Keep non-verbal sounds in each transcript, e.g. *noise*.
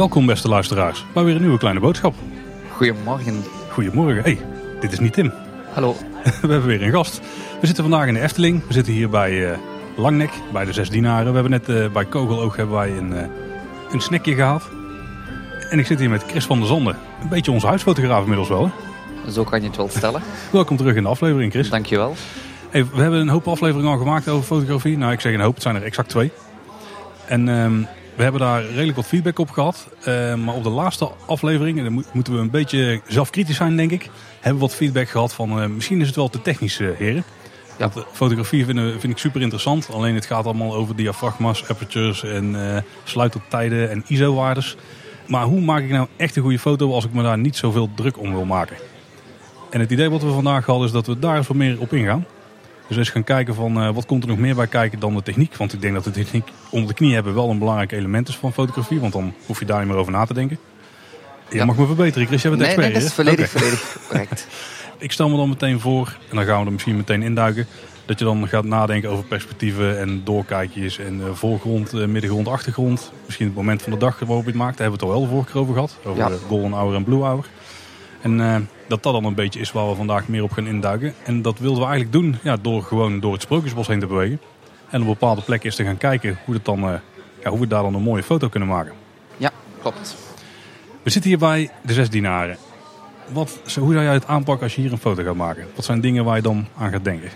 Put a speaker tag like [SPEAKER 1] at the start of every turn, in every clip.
[SPEAKER 1] Welkom beste luisteraars bij weer een nieuwe kleine boodschap.
[SPEAKER 2] Goedemorgen.
[SPEAKER 1] Goedemorgen. Hey, dit is niet Tim.
[SPEAKER 2] Hallo. *laughs*
[SPEAKER 1] We hebben weer een gast. We zitten vandaag in de Efteling. We zitten hier bij uh, Langnek, bij de Zes Dienaren. We hebben net uh, bij Kogeloog hebben wij een, uh, een snackje gehad. En ik zit hier met Chris van der Zanden. Een beetje onze huisfotograaf inmiddels wel. Hè?
[SPEAKER 2] Zo kan je het wel stellen. *laughs*
[SPEAKER 1] Welkom terug in de aflevering Chris.
[SPEAKER 2] Dankjewel.
[SPEAKER 1] We hebben een hoop afleveringen al gemaakt over fotografie. Nou, ik zeg een hoop, het zijn er exact twee. En um, we hebben daar redelijk wat feedback op gehad. Uh, maar op de laatste aflevering, en dan moeten we een beetje zelfkritisch zijn denk ik. Hebben we wat feedback gehad van uh, misschien is het wel te technisch uh, heren. Ja. Want, fotografie vind, vind, ik super interessant. Alleen het gaat allemaal over diafragma's, apertures en sluittijden en ISO-waardes. Maar hoe maak ik nou echt een goede foto als ik me daar niet zoveel druk om wil maken? En het idee wat we vandaag hadden is dat we daar eens wat meer op ingaan. Dus eens gaan kijken van uh, wat komt er nog meer bij kijken dan de techniek. Want ik denk dat de techniek onder de knie hebben wel een belangrijk element is van fotografie. Want dan hoef je daar niet meer over na te denken. Je ja. mag me verbeteren, Chris. Jij bent
[SPEAKER 2] nee,
[SPEAKER 1] expert.
[SPEAKER 2] Nee, dat is volledig, okay. volledig correct. *laughs*
[SPEAKER 1] ik stel me dan meteen voor, en dan gaan we er misschien meteen induiken. Dat je dan gaat nadenken over perspectieven en doorkijkjes en uh, voorgrond, uh, middengrond, achtergrond. Misschien het moment van de dag waarop je het maakt. Daar hebben we het al wel de vorige keer over gehad. Over ja. golden hour en blue hour. En dat dat dan een beetje is waar we vandaag meer op gaan induiken. En dat wilden we eigenlijk doen ja, door gewoon door het Sprookjesbos heen te bewegen. En op bepaalde plek is te gaan kijken hoe, het dan, uh, ja, hoe we daar dan een mooie foto kunnen maken.
[SPEAKER 2] Ja, klopt.
[SPEAKER 1] We zitten hier bij de Zes Dienaren. Wat, hoe zou jij het aanpakken als je hier een foto gaat maken? Wat zijn dingen waar je dan aan gaat denken?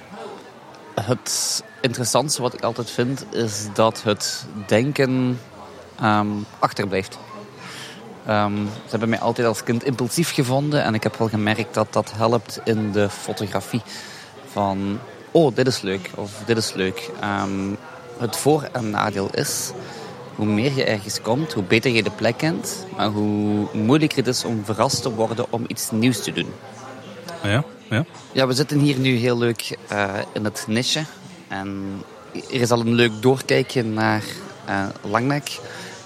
[SPEAKER 2] Het interessantste wat ik altijd vind is dat het denken um, achterblijft. Um, ze hebben mij altijd als kind impulsief gevonden en ik heb wel gemerkt dat dat helpt in de fotografie. Van, oh, dit is leuk of dit is leuk. Um, het voor- en nadeel is, hoe meer je ergens komt, hoe beter je de plek kent, maar hoe moeilijker het is om verrast te worden om iets nieuws te doen.
[SPEAKER 1] Ja, ja.
[SPEAKER 2] Ja, we zitten hier nu heel leuk uh, in het niche. En er is al een leuk doorkijkje naar uh, Langnek.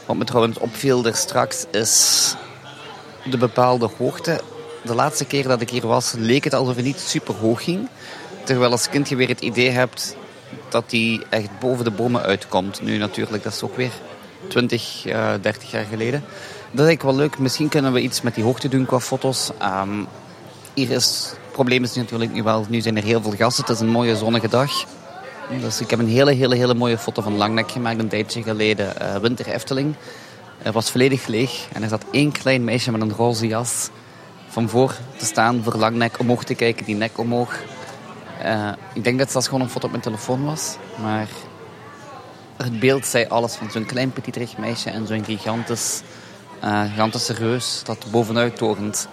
[SPEAKER 2] Wat me trouwens opviel er straks is de bepaalde hoogte. De laatste keer dat ik hier was, leek het alsof het niet super hoog ging. Terwijl als kind je weer het idee hebt dat die echt boven de bomen uitkomt. Nu natuurlijk, dat is ook weer 20, uh, 30 jaar geleden. Dat is eigenlijk wel leuk. Misschien kunnen we iets met die hoogte doen qua foto's. Um, hier is, het probleem is natuurlijk nu wel, nu zijn er heel veel gasten. Het is een mooie zonnige dag. Dus ik heb een hele, hele, hele mooie foto van Langnek gemaakt een tijdje geleden. Uh, Winter Efteling. Het was volledig leeg. En er zat één klein meisje met een roze jas van voor te staan voor Langnek omhoog te kijken, die nek omhoog. Uh, ik denk dat zelfs gewoon een foto op mijn telefoon was. Maar het beeld zei alles van zo'n klein petiterig meisje en zo'n gigantisch, uh, gigantische reus dat bovenuit torent.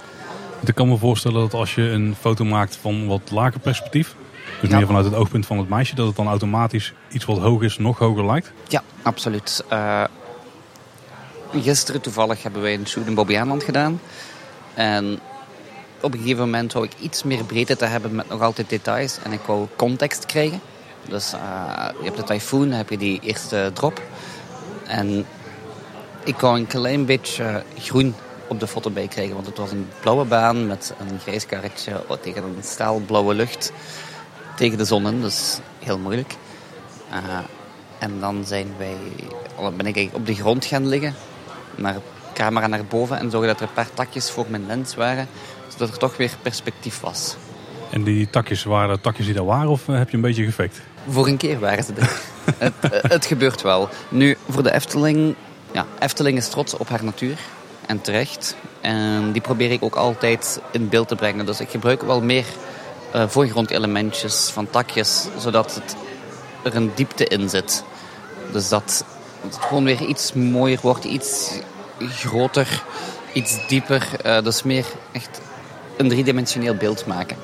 [SPEAKER 1] Ik kan me voorstellen dat als je een foto maakt van wat lager perspectief, dus ja. meer vanuit het oogpunt van het meisje, dat het dan automatisch iets wat hoog is, nog hoger lijkt?
[SPEAKER 2] Ja, absoluut. Uh, gisteren toevallig hebben wij een shoot in Bobbejaanland gedaan. En op een gegeven moment wou ik iets meer breedte te hebben met nog altijd details. En ik wou context krijgen. Dus uh, je hebt de tyfoon, dan heb je die eerste drop. En ik wou een klein beetje groen op de foto bij krijgen. Want het was een blauwe baan met een grijs karretje tegen een staalblauwe lucht tegen de zon in, dus heel moeilijk. Uh, en dan zijn wij, ben ik op de grond gaan liggen, naar camera naar boven en zorgen dat er een paar takjes voor mijn lens waren, zodat er toch weer perspectief was.
[SPEAKER 1] En die takjes, waren takjes die daar waren of heb je een beetje gefakt?
[SPEAKER 2] Voor een keer waren ze er. *laughs* het, het gebeurt wel. Nu, voor de Efteling, ja, Efteling is trots op haar natuur en terecht. En die probeer ik ook altijd in beeld te brengen. Dus ik gebruik wel meer uh, voorgrondelementjes van takjes, zodat het, er een diepte in zit. Dus dat het gewoon weer iets mooier wordt, iets groter, iets dieper. Uh, dus meer echt een driedimensioneel beeld maken.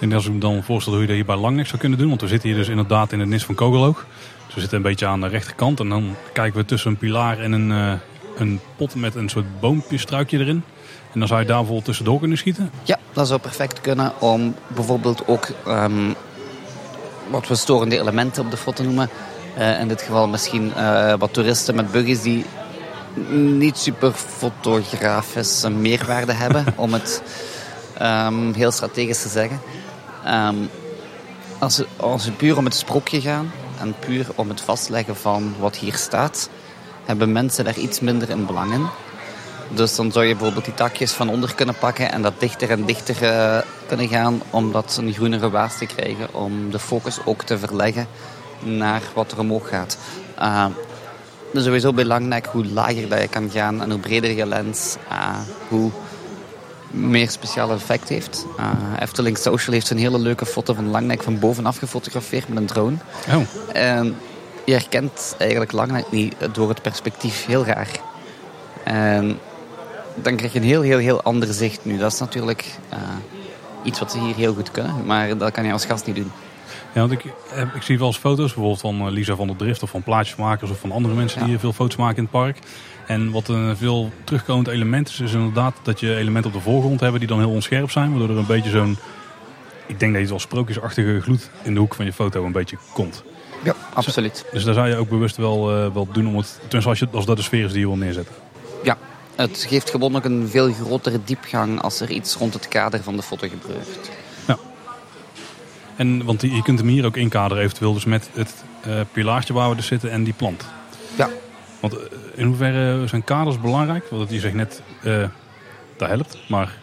[SPEAKER 1] En als ik me dan voorstel hoe je dat hier bij Langnek zou kunnen doen, want we zitten hier dus inderdaad in het nis van Kogeloog. Dus we zitten een beetje aan de rechterkant en dan kijken we tussen een pilaar en een, uh, een pot met een soort boompjestruikje erin. En dan zou je daar bijvoorbeeld tussendoor kunnen schieten?
[SPEAKER 2] Ja, dat zou perfect kunnen om bijvoorbeeld ook um, wat we storende elementen op de foto noemen. Uh, in dit geval misschien uh, wat toeristen met buggies die niet super fotografische meerwaarde hebben, *laughs* om het um, heel strategisch te zeggen. Um, Als, we- als we puur om het sprookje gaan en puur om het vastleggen van wat hier staat, hebben mensen daar iets minder in belang in. Dus dan zou je bijvoorbeeld die takjes van onder kunnen pakken en dat dichter en dichter eh, kunnen gaan om dat een groenere waas te krijgen. Om de focus ook te verleggen naar wat er omhoog gaat. Uh, dus sowieso bij langnek, hoe lager dat je kan gaan en hoe breder je lens, eh, hoe meer speciale effect heeft. Uh, Efteling Social heeft een hele leuke foto van Langnek van bovenaf gefotografeerd met een drone.
[SPEAKER 1] Oh,
[SPEAKER 2] En je herkent eigenlijk Langnek niet door het perspectief. Heel raar. En dan krijg je een heel, heel, heel ander zicht nu. Dat is natuurlijk eh, iets wat ze hier heel goed kunnen. Maar dat kan je als gast niet doen.
[SPEAKER 1] ja, want ik, eh, ik zie wel eens foto's, bijvoorbeeld van eh, Lisa van der Drift of van plaatjesmakers of van andere mensen die
[SPEAKER 2] Ja.
[SPEAKER 1] hier veel foto's maken in het park. En wat een veel terugkomend element is, is inderdaad dat je elementen op de voorgrond hebben die dan heel onscherp zijn. Waardoor er een beetje zo'n, ik denk dat je het wel sprookjesachtige gloed in de hoek van je foto een beetje komt.
[SPEAKER 2] Ja, absoluut.
[SPEAKER 1] Dus daar zou je ook bewust wel, wel doen om het, tenminste als, je, als dat de sfeer is die je wil neerzetten.
[SPEAKER 2] Ja, het geeft gewoon ook een veel grotere diepgang als er iets rond het kader van de foto gebeurt.
[SPEAKER 1] En, want je kunt hem hier ook inkaderen eventueel dus met het eh, pilaartje waar we dus zitten en die plant.
[SPEAKER 2] Ja,
[SPEAKER 1] Want eh, in hoeverre zijn kaders belangrijk? Want je zegt net, eh dat helpt. Maar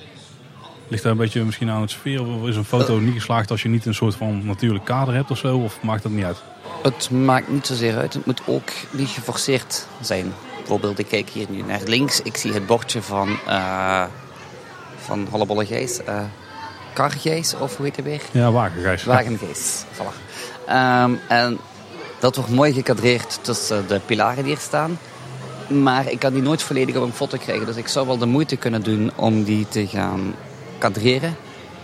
[SPEAKER 1] ligt daar een beetje misschien aan het sfeer? Of is een foto niet geslaagd als je niet een soort van natuurlijk kader hebt of zo? Of maakt dat niet uit?
[SPEAKER 2] Het maakt niet zozeer uit. Het moet ook niet geforceerd zijn. Bijvoorbeeld, ik kijk hier nu naar links. Ik zie het bordje van, eh van Hollebolle Gijs. eh Kargijs, of hoe heet hij weer?
[SPEAKER 1] Ja, wagengijs.
[SPEAKER 2] Wagengijs. *laughs* Voilà. Ehm, en dat wordt mooi gekadreerd tussen de pilaren die er staan. Maar ik kan die nooit volledig op een foto krijgen. Dus ik zou wel de moeite kunnen doen om die te gaan kadreren.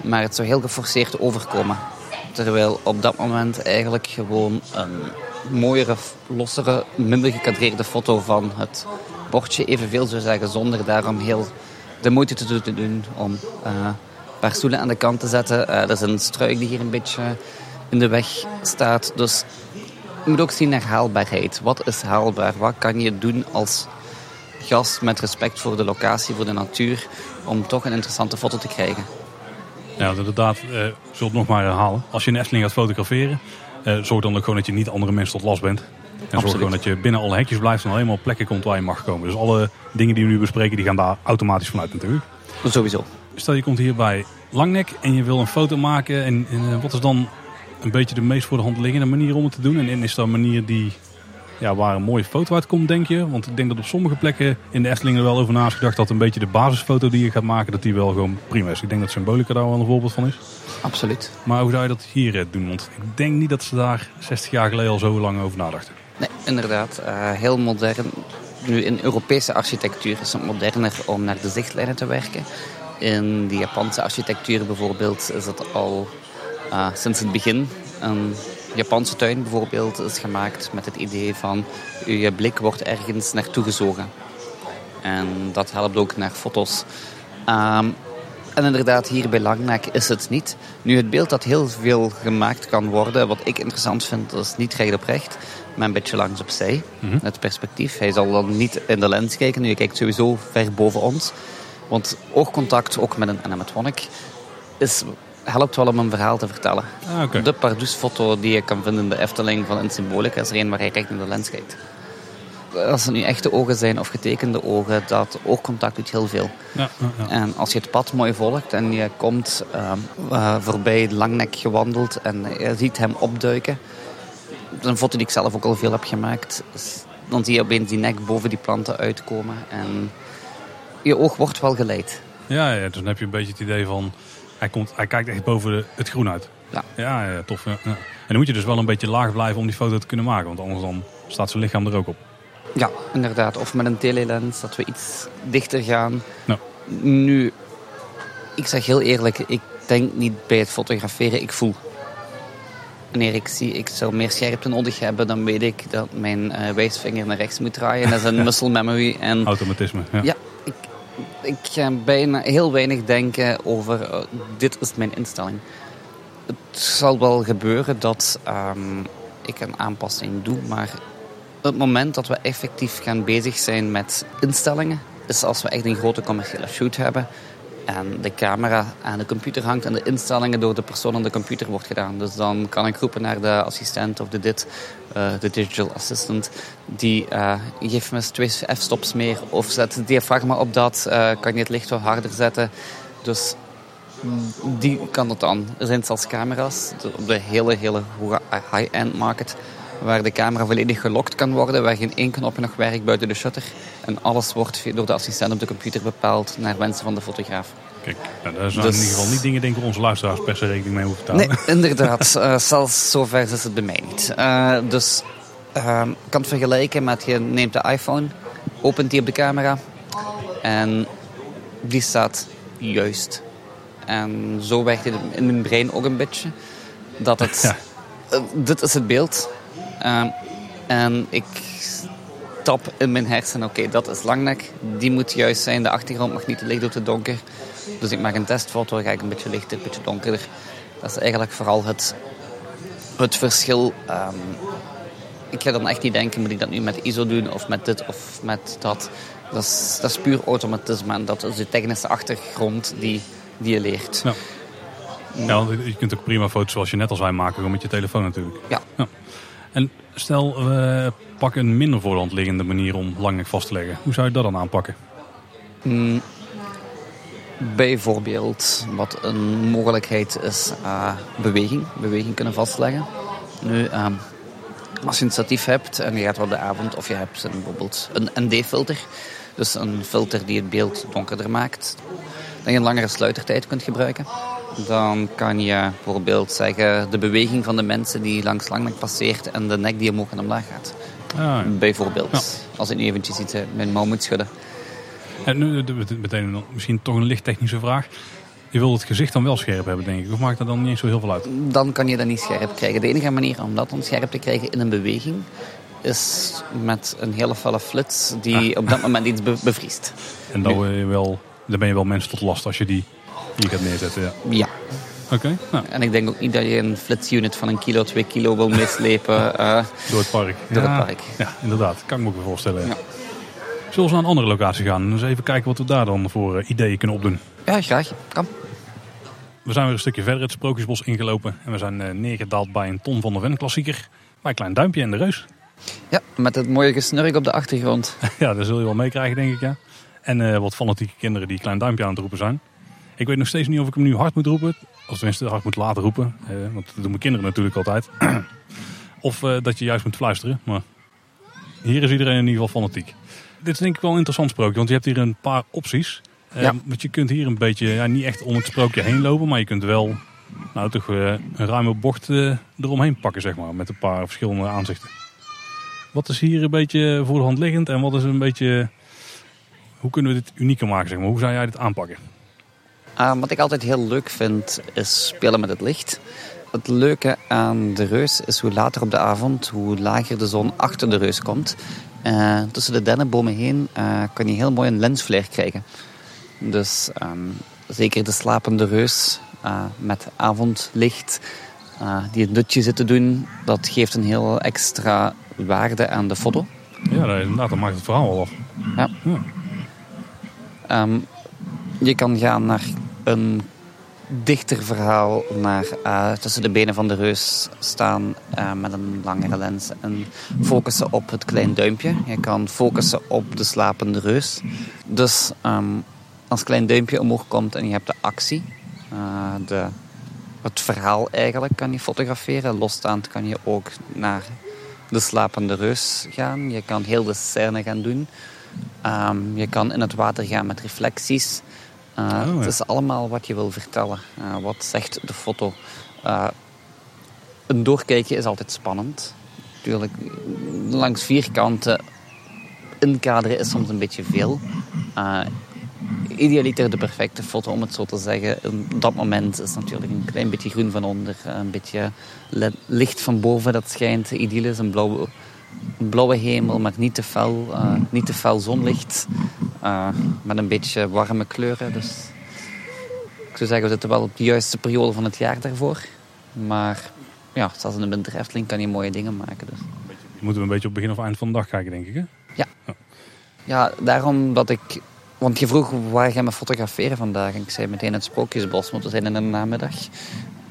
[SPEAKER 2] Maar het zou heel geforceerd overkomen. Terwijl op dat moment eigenlijk gewoon een mooiere, lossere, minder gekadreerde foto van het bordje evenveel zou zeggen. Zonder daarom heel de moeite te doen- om eh, een paar stoelen aan de kant te zetten. Eh, er is een struik die hier een beetje in de weg staat. Dus je moet ook zien naar haalbaarheid. Wat is haalbaar? Wat kan je doen als gast met respect voor de locatie, voor de natuur, om toch een interessante foto te krijgen?
[SPEAKER 1] Ja, inderdaad, eh zult nog maar herhalen. Als je in Efteling gaat fotograferen, eh, zorg dan ook gewoon dat je niet andere mensen tot last bent. En zorg gewoon dat je binnen alle hekjes blijft en alleen maar op plekken komt waar je mag komen. Dus alle dingen die we nu bespreken, die gaan daar automatisch vanuit natuurlijk.
[SPEAKER 2] Sowieso.
[SPEAKER 1] Stel je komt hier bij Langnek en je wil een foto maken. En, en eh, wat is dan een beetje de meest voor de hand liggende manier om het te doen? En, en is dat een manier die, ja, waar een mooie foto uitkomt, denk je? Want ik denk dat op sommige plekken in de Efteling er wel over na is gedacht dat een beetje de basisfoto die je gaat maken, dat die wel gewoon prima is. Ik denk dat Symbolica daar wel een voorbeeld van is.
[SPEAKER 2] Absoluut.
[SPEAKER 1] Maar hoe zou je dat hier eh, doen? Want ik denk niet dat ze daar 60 jaar geleden al zo lang over nadachten.
[SPEAKER 2] Nee, inderdaad. eh, heel modern. Nu, in Europese architectuur is het moderner om naar de zichtlijnen te werken. In de Japanse architectuur bijvoorbeeld is het al eh, sinds het begin. Een Japanse tuin bijvoorbeeld is gemaakt met het idee van je blik wordt ergens naartoe gezogen. En dat helpt ook naar foto's. Ehm, en inderdaad, hier bij Langnek is het niet. Nu, het beeld dat heel veel gemaakt kan worden, wat ik interessant vind, dat is niet recht op recht, maar een beetje langs opzij. Het perspectief. Hij zal dan niet in de lens kijken. Nu, je kijkt sowieso ver boven ons. Want oogcontact, ook met een animatronic, is, helpt wel om een verhaal te vertellen.
[SPEAKER 1] Ah.
[SPEAKER 2] De Pardoes-foto die je kan vinden in de Efteling van een Symbolica is er een waar hij recht in de lens kijkt. Als het nu echte ogen zijn of getekende ogen, dat oogcontact doet heel veel.
[SPEAKER 1] Ja, ja, ja.
[SPEAKER 2] En als je het pad mooi volgt en je komt ehm, eh, voorbij Langnek gewandeld en je ziet hem opduiken. Dat is een foto die ik zelf ook al veel heb gemaakt. is- Dan zie je opeens die nek boven die planten uitkomen. En je oog wordt wel geleid.
[SPEAKER 1] Ja, ja, dus dan heb je een beetje het idee van, hij, komt, hij kijkt echt boven de, het groen uit.
[SPEAKER 2] Ja.
[SPEAKER 1] Ja, ja tof. Ja, ja. En dan moet je dus wel een beetje laag blijven om die foto te kunnen maken. Want anders dan staat zijn lichaam er ook op.
[SPEAKER 2] Ja, inderdaad. Of met een telelens, dat we iets dichter gaan.
[SPEAKER 1] Nou,
[SPEAKER 2] Nu, ik zeg heel eerlijk, ik denk niet bij het fotograferen, ik voel. Wanneer ik zie, ik zou meer scherpte nodig hebben, dan weet ik dat mijn eh, wijsvinger naar rechts moet draaien. Dat is een *laughs* muscle memory. En
[SPEAKER 1] automatisme. Ja.
[SPEAKER 2] ja, ik, ga bijna heel weinig denken over eh, dit is mijn instelling. Het zal wel gebeuren dat ehm, ik een aanpassing doe, maar het moment dat we effectief gaan bezig zijn met instellingen, is als we echt een grote commerciële shoot hebben. En de camera aan de computer hangt en de instellingen door de persoon aan de computer wordt gedaan. Dus dan kan ik roepen naar de assistent of de dit, uh, de digital assistant. Die uh, geeft me twee f-stops meer of zet het diafragma op dat. Uh, kan je het licht wat harder zetten. Dus die kan het dan. Er zijn zelfs camera's op de hele, hele high-end market waar de camera volledig gelokt kan worden, waar geen één knopje nog werkt buiten de shutter. En alles wordt door de assistent op de computer bepaald naar wensen van de fotograaf.
[SPEAKER 1] Kijk, nou, daar zijn dus... in ieder geval niet dingen denken onze luisteraars per se rekening mee hoeven te
[SPEAKER 2] houden. Nee, inderdaad. uh, *laughs* zelfs zover is het bij mij niet. Uh, dus uh, kan het vergelijken met je neemt de iPhone, opent die op de camera en die staat juist. En zo werkt het in mijn brein ook een beetje. Dat het... *laughs* Ja. dit is het beeld. Ehm, en ik tap in mijn hersenen, oké, dat is langnek. Die moet juist zijn. De achtergrond mag niet te licht of te donker. Dus ik maak een testfoto, ga ik een beetje lichter, een beetje donkerder. Dat is eigenlijk vooral het, het verschil. Um, ik ga dan echt niet denken, moet ik dat nu met ISO doen of met dit of met dat. Dat is, dat is puur automatisme en dat is de technische achtergrond die, die je leert.
[SPEAKER 1] Ja. ja, je kunt ook prima foto's zoals je net al zei maken, gewoon met je telefoon natuurlijk.
[SPEAKER 2] Ja. ja.
[SPEAKER 1] En stel, we pakken een minder voor de hand liggende manier om langnek vast te leggen. Hoe zou je dat dan aanpakken?
[SPEAKER 2] Mm, bijvoorbeeld, wat een mogelijkheid is, uh, beweging. Beweging kunnen vastleggen. Nu, uh, als je een statief hebt en je gaat op de avond, of je hebt een, bijvoorbeeld een ND-filter, dus een filter die het beeld donkerder maakt, dat je een langere sluitertijd kunt gebruiken. Dan kan je bijvoorbeeld zeggen de beweging van de mensen die langs langnek passeert en de nek die omhoog en omlaag gaat. Ah, Bijvoorbeeld. Als ik nu eventjes iets mijn mouw moet schudden.
[SPEAKER 1] En nu meteen misschien toch een lichttechnische vraag. Je wilt het gezicht dan wel scherp hebben, denk ik. Of maakt dat dan niet zo heel veel uit?
[SPEAKER 2] Dan kan je dat niet scherp krijgen. De enige manier om dat scherp te krijgen in een beweging is met een hele felle flits die ah. op dat moment iets bevriest.
[SPEAKER 1] En dan, je wel, dan ben je wel mensen tot last als je die hier gaat neerzetten. Ja.
[SPEAKER 2] ja.
[SPEAKER 1] Oké. nou.
[SPEAKER 2] En ik denk ook niet dat je een flitsunit van een kilo, twee kilo wil meeslepen. Uh, *laughs*
[SPEAKER 1] door het park.
[SPEAKER 2] Door het park.
[SPEAKER 1] Ja, inderdaad. Kan ik me ook voorstellen. Ja. Zullen we naar een andere locatie gaan en eens even kijken wat we daar dan voor uh, ideeën kunnen opdoen?
[SPEAKER 2] Ja, graag. Kan.
[SPEAKER 1] We zijn weer een stukje verder het Sprookjesbos ingelopen. En we zijn uh, neergedaald bij een Ton van de Ven klassieker. Bij een klein duimpje en de reus.
[SPEAKER 2] Ja, met het mooie gesnurk op de achtergrond. *laughs*
[SPEAKER 1] ja, dat zul je wel meekrijgen denk ik ja. En wat fanatieke kinderen die klein duimpje aan het roepen zijn. Ik weet nog steeds niet of ik hem nu hard moet roepen. Of tenminste hard moet laten roepen. Eh, want dat doen mijn kinderen natuurlijk altijd. *clears throat* of eh, dat je juist moet fluisteren. Maar hier is iedereen in ieder geval fanatiek. Dit is denk ik wel een interessant sprookje. Want je hebt hier een paar opties. Eh, ja. Want je kunt hier een beetje, ja, niet echt om het sprookje heen lopen. Maar je kunt wel nou, toch uh, een ruime bocht eromheen pakken. Zeg maar, met een paar verschillende aanzichten. Wat is hier een beetje voor de hand liggend? En wat is een beetje... Hoe kunnen we dit unieker maken? Zeg maar? Hoe zou jij dit aanpakken?
[SPEAKER 2] Uh, wat ik altijd heel leuk vind, is spelen met het licht. Het leuke aan de reus is hoe later op de avond, hoe lager de zon achter de reus komt. Uh, tussen de dennenbomen heen uh, kan je heel mooi een lensflare krijgen. Dus um, zeker de slapende reus uh, met avondlicht die het dutje zit te doen, dat geeft een heel extra waarde aan de foto.
[SPEAKER 1] Ja, inderdaad, dat maakt het verhaal wel af.
[SPEAKER 2] Ja. ja. Um, je kan gaan naar een dichter verhaal naar uh, tussen de benen van de reus staan uh, met een langere lens en focussen op het klein duimpje. Je kan focussen op de slapende reus. Dus um, als klein duimpje omhoog komt en je hebt de actie, uh, de, het verhaal eigenlijk kan je fotograferen. Losstaand kan je ook naar de slapende reus gaan. Je kan heel de scène gaan doen. Um, je kan in het water gaan met reflecties. Uh, Het is allemaal wat je wil vertellen. Uh, wat zegt de foto? Uh, een doorkijkje is altijd spannend. Natuurlijk, langs vier kanten inkaderen is soms een beetje veel. idealiter de perfecte foto, om het zo te zeggen. Op dat moment is natuurlijk een klein beetje groen van onder, een beetje licht van boven dat schijnt. Idyll is een blauwe, een blauwe hemel, maar niet te fel, niet te fel zonlicht. Uh, met een beetje warme kleuren. Dus ik zou zeggen, we zitten wel op de juiste periode van het jaar daarvoor. Maar ja, zelfs in de winter Efteling kan je mooie dingen maken. Dus.
[SPEAKER 1] Moeten we een beetje op begin of eind van de dag kijken, denk ik. Hè?
[SPEAKER 2] Ja. ja. Ja, daarom dat ik Want je vroeg waar ga je me fotograferen vandaag? En ik zei meteen het Sprookjesbos, want we zijn in de namiddag.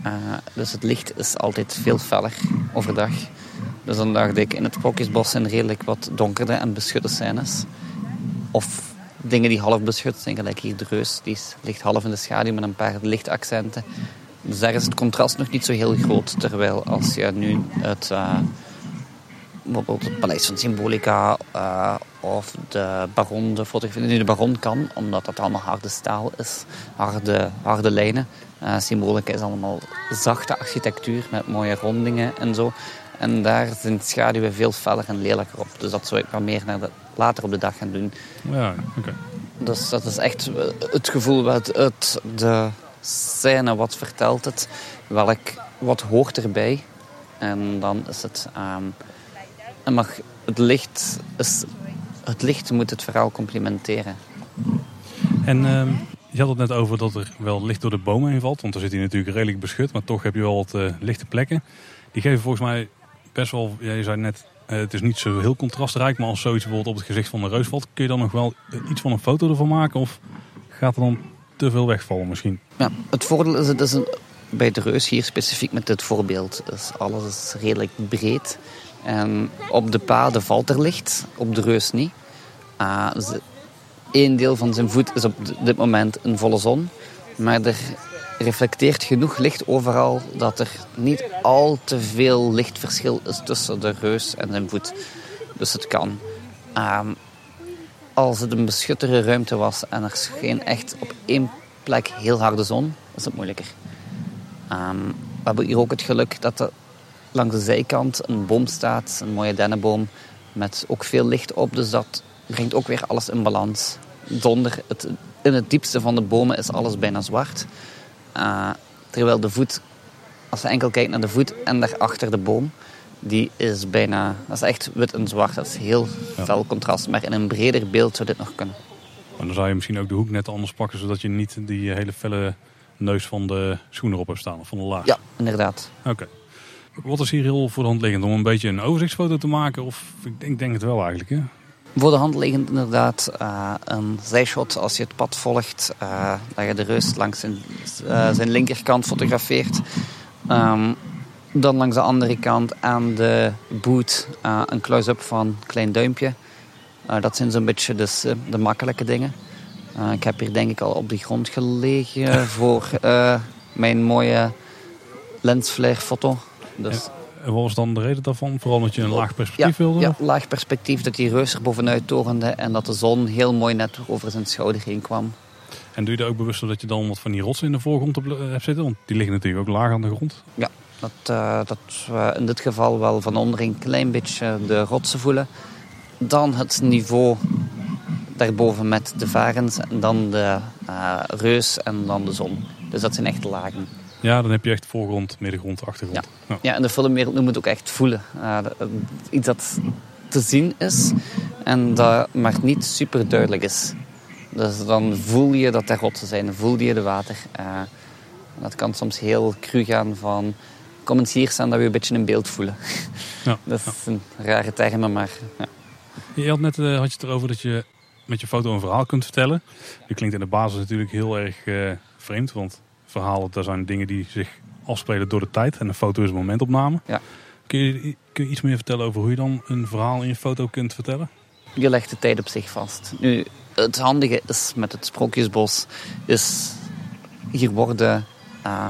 [SPEAKER 2] Uh, dus het licht is altijd veel feller overdag. Dus dan dacht ik, in het Sprookjesbos zijn redelijk wat donkerder en beschutte scènes. Of dingen die half beschut zijn, gelijk hier de reus. Die ligt half in de schaduw met een paar lichtaccenten. Dus daar is het contrast nog niet zo heel groot. Terwijl als je nu het, uh, bijvoorbeeld het Paleis van Symbolica uh, of de Baron, de fotografie, nu de Baron kan, omdat dat allemaal harde staal is, harde, harde lijnen. Uh, Symbolica is allemaal zachte architectuur met mooie rondingen en zo. En daar zijn schaduwen veel feller en lelijker op. Dus dat zou ik maar meer naar de, later op de dag gaan doen.
[SPEAKER 1] Ja, oké.
[SPEAKER 2] Dus dat is echt het gevoel wat het, de scène, wat vertelt het, welk, wat hoort erbij. En dan is het... Um, en mag, het, licht is, het licht moet het verhaal complementeren.
[SPEAKER 1] En um, je had het net over dat er wel licht door de bomen heen valt. Want dan zit hij natuurlijk redelijk beschut. Maar toch heb je wel wat uh, lichte plekken. Die geven volgens mij best wel... Je zei net, uh, het is niet zo heel contrastrijk. Maar als zoiets bijvoorbeeld op het gezicht van de reus valt... kun je dan nog wel iets van een foto ervan maken? Of gaat er dan te veel wegvallen misschien?
[SPEAKER 2] Ja, het voordeel is, het is een, bij de reus hier specifiek met dit voorbeeld. Dus alles is redelijk breed. En op de paden valt er licht, op de reus niet. Uh, Eén deel van zijn voet is op dit moment een volle zon. Maar er reflecteert genoeg licht overal dat er niet al te veel lichtverschil is tussen de reus en zijn voet. Dus het kan. Um, als het een beschuttere ruimte was en er scheen echt op één plek heel harde zon, is het moeilijker. Um, we hebben hier ook het geluk dat er langs de zijkant een boom staat, een mooie dennenboom, met ook veel licht op. Dus dat brengt ook weer alles in balans. Donder, het, in het diepste van de bomen is alles bijna zwart. Uh, terwijl de voet, als je enkel kijkt naar de voet en daarachter de boom, die is bijna, dat is echt wit en zwart. Dat is heel ja. fel contrast. Maar in een breder beeld zou dit nog kunnen.
[SPEAKER 1] Maar dan zou je misschien ook de hoek net anders pakken, zodat je niet die hele felle neus van de schoen erop hebt staan, of van de laag.
[SPEAKER 2] Ja, inderdaad.
[SPEAKER 1] Oké. Okay. Wat is hier heel voor de hand liggend? Om een beetje een overzichtsfoto te maken? Of ik denk, ik denk het wel eigenlijk, hè?
[SPEAKER 2] Voor de hand liggend inderdaad uh, een zijshot als je het pad volgt. Uh, dat je de reus langs zijn, uh, zijn linkerkant fotografeert. Um, dan langs de andere kant aan de boot een close-up van Klein Duimpje. dat zijn zo'n beetje dus, de makkelijke dingen. ik heb hier denk ik al op de grond gelegen voor mijn mooie lensflare foto. Dus,
[SPEAKER 1] en wat was dan de reden daarvan? Vooral dat je een laag perspectief wilde?
[SPEAKER 2] Ja, laag perspectief. Dat die reus er bovenuit torende en dat de zon heel mooi net over zijn schouder heen kwam.
[SPEAKER 1] En doe je er ook bewust dat je dan wat van die rotsen in de voorgrond hebt zitten? Want die liggen natuurlijk ook laag aan de grond.
[SPEAKER 2] Ja, dat, uh, dat we in dit geval wel van onder een klein beetje de rotsen voelen. Dan het niveau daarboven met de varens en dan de uh, reus en dan de zon. Dus dat zijn echt lagen.
[SPEAKER 1] Ja, dan heb je echt voorgrond, middengrond, achtergrond.
[SPEAKER 2] Ja, ja. ja in de filmwereld noemen we het ook echt voelen. Uh, iets dat te zien is en dat maar niet super duidelijk is. Dus dan voel je dat er rotsen zijn, dan voel je de water. Uh, dat kan soms heel cru gaan van... Kom eens hier staan dat we een beetje een beeld voelen. Ja, *laughs* dat is een rare term, maar... Ja.
[SPEAKER 1] Je had net uh, had je het erover dat je met je foto een verhaal kunt vertellen. Die klinkt in de basis natuurlijk heel erg vreemd, want verhalen, dat zijn dingen die zich afspelen door de tijd. En een foto is een momentopname.
[SPEAKER 2] Ja.
[SPEAKER 1] Kun, je, kun je iets meer vertellen over hoe je dan een verhaal in je foto kunt vertellen?
[SPEAKER 2] Je legt de tijd op zich vast. Nu, het handige is met het Sprookjesbos, is hier worden uh,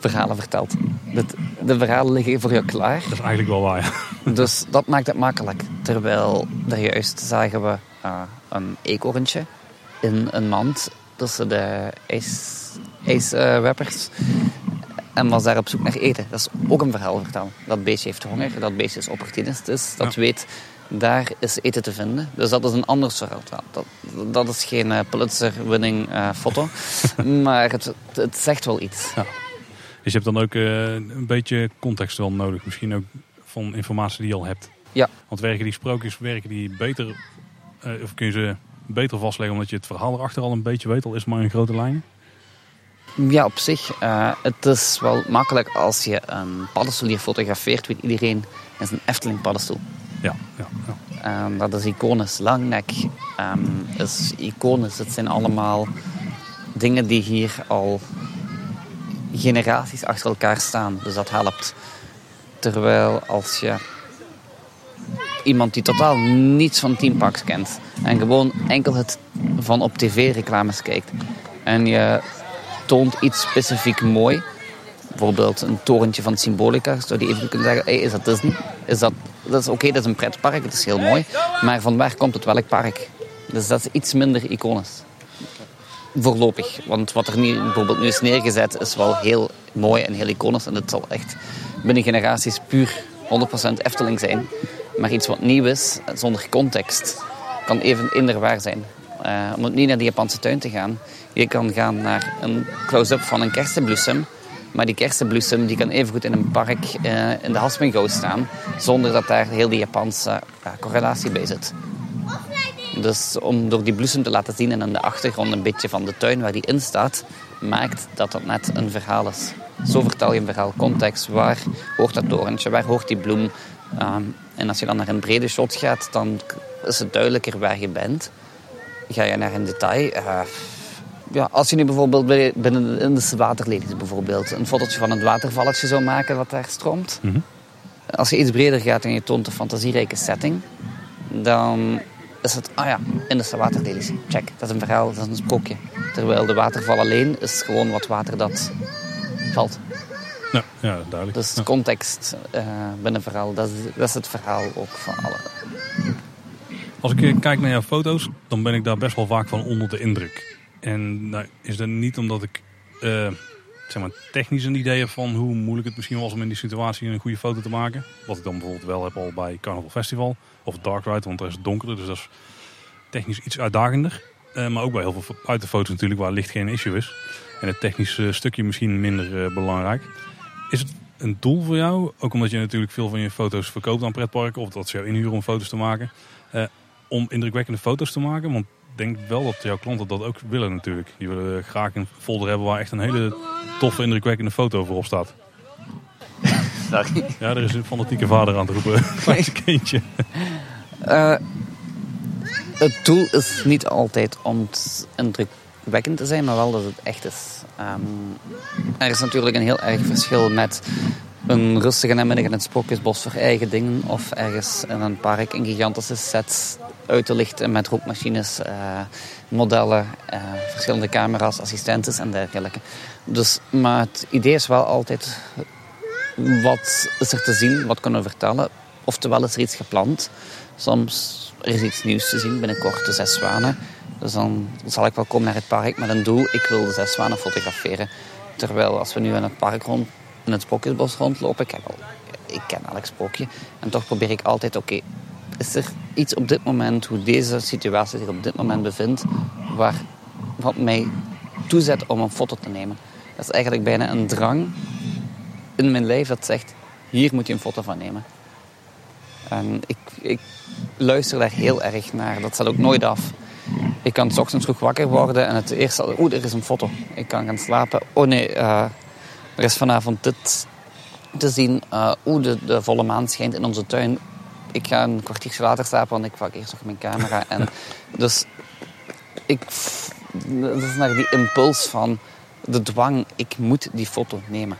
[SPEAKER 2] verhalen verteld. De, de, verhalen liggen voor jou klaar.
[SPEAKER 1] Dat is eigenlijk wel waar,
[SPEAKER 2] ja. *laughs* Dus dat maakt het makkelijk. Terwijl daar juist zagen we uh, een eekhoorntje in een mand tussen de ijs ijsweppers. en was daar op zoek naar eten. Dat is ook een verhaal vertellen. Dat beestje heeft honger, dat beestje is opportunistisch, dat weet daar is eten te vinden. Dus dat is een ander verhaal. Dat, dat is geen uh, Pulitzer-winning uh, foto, *laughs* maar het, het, zegt wel iets. Ja.
[SPEAKER 1] Dus je hebt dan ook uh, een beetje context wel nodig, misschien ook van informatie die je al hebt.
[SPEAKER 2] Ja.
[SPEAKER 1] Want werken die sprookjes werken die beter, of kun je ze beter vastleggen omdat je het verhaal erachter al een beetje weet, al is maar in grote lijnen?
[SPEAKER 2] Ja, op zich. Uh, het is wel makkelijk als je een paddenstoel hier fotografeert, weet iedereen is een Efteling paddenstoel.
[SPEAKER 1] Ja, ja, ja.
[SPEAKER 2] Um, dat is iconisch. Langnek um, is iconisch. Het zijn allemaal dingen die hier al generaties achter elkaar staan. Dus dat helpt. Terwijl als je iemand die totaal niets van Team Parks kent en gewoon enkel het van op tv reclames kijkt en je toont iets specifiek mooi, bijvoorbeeld een torentje van Symbolica, zou die even kunnen zeggen, hey, is dat Disney? Is dat, dat is oké, dat is een pretpark, het is heel mooi, maar van waar komt het welk park? Dus dat is iets minder iconisch. Voorlopig, want wat er nu, bijvoorbeeld nu is neergezet is wel heel mooi en heel iconisch en het zal echt binnen generaties puur 100% Efteling zijn. Maar iets wat nieuw is, zonder context, kan even inderwaar zijn. Uh, om niet naar de Japanse tuin te gaan. Je kan gaan naar een close-up van een kersenbloesem. Maar die kersenbloesem die kan evengoed in een park uh, in de Hasmengouw staan. Zonder dat daar heel die Japanse correlatie bij zit. Dus om door die bloesem te laten zien en aan de achtergrond een beetje van de tuin waar die in staat, maakt dat dat net een verhaal is. Zo vertel je een verhaal. Context. Waar hoort dat torentje? Waar hoort die bloem? Um, en als je dan naar een brede shot gaat, dan is het duidelijker waar je bent. Ga je naar een detail. Uh, ja, als je nu bijvoorbeeld binnen in de waterlelies bijvoorbeeld een fotootje van een watervalletje zou maken wat daar stroomt. Mm -hmm. Als je iets breder gaat en je toont een fantasierijke setting, dan is het, ah ja, in de waterlelies. Check, dat is een verhaal, dat is een sprookje. Terwijl de waterval alleen is gewoon wat water dat valt.
[SPEAKER 1] Ja, ja duidelijk.
[SPEAKER 2] Dus context uh, binnen verhaal, dat is, dat is het verhaal ook van alle.
[SPEAKER 1] Als ik kijk naar jouw foto's, dan ben ik daar best wel vaak van onder de indruk. En nou, is dat niet omdat ik uh, zeg maar, technisch een idee heb van hoe moeilijk het misschien was om in die situatie een goede foto te maken. Wat ik dan bijvoorbeeld wel heb al bij Carnival Festival of Dark Ride, want daar is het donkerder, dus dat is technisch iets uitdagender. Uh, maar ook bij heel veel buitenfoto's natuurlijk, waar licht geen issue is. En het technische stukje misschien minder uh, belangrijk. Is het een doel voor jou, ook omdat je natuurlijk veel van je foto's verkoopt aan pretparken, of dat ze jou inhuren om foto's te maken, om indrukwekkende foto's te maken? Want ik denk wel dat jouw klanten dat ook willen natuurlijk. Die willen graag een folder hebben waar echt een hele toffe, indrukwekkende foto voor op staat.
[SPEAKER 2] Sorry.
[SPEAKER 1] Ja, er is een fanatieke vader aan het roepen. *laughs* Klein kindje.
[SPEAKER 2] Uh, het doel is niet altijd om indrukwekkend te zijn, maar wel dat het echt is. Um, er is natuurlijk een heel erg verschil met een rustige namiddag in het Sprookjesbos voor eigen dingen of ergens in een park een gigantische set uit te lichten met rookmachines, uh, modellen, uh, verschillende camera's, assistentes en dergelijke. Dus, maar het idee is wel altijd wat is er te zien, wat kunnen we vertellen. Oftewel is er iets gepland. Soms er is iets nieuws te zien, binnenkort de zes zwanen. Dus dan zal ik wel komen naar het park met een doel. Ik wil de zes zwanen fotograferen. Terwijl als we nu in het park rond, in het Sprookjesbos rondlopen, ik, ik ken elk sprookje. En toch probeer ik altijd, oké, is er iets op dit moment, hoe deze situatie zich op dit moment bevindt, waar, wat mij toezet om een foto te nemen. Dat is eigenlijk bijna een drang in mijn lijf dat zegt, hier moet je een foto van nemen. En ik, ik luister daar heel erg naar. Dat staat ook nooit af. Ik kan s ochtends vroeg wakker worden en het eerste... Oeh, er is een foto. Ik kan gaan slapen. Oh nee, uh, er is vanavond dit te zien. Uh, Oeh, de, de, volle maan schijnt in onze tuin. Ik ga een kwartiertje later slapen, want ik pak eerst nog mijn camera. En *laughs* dus ik... Dat is naar die impuls van de dwang. Ik moet die foto nemen.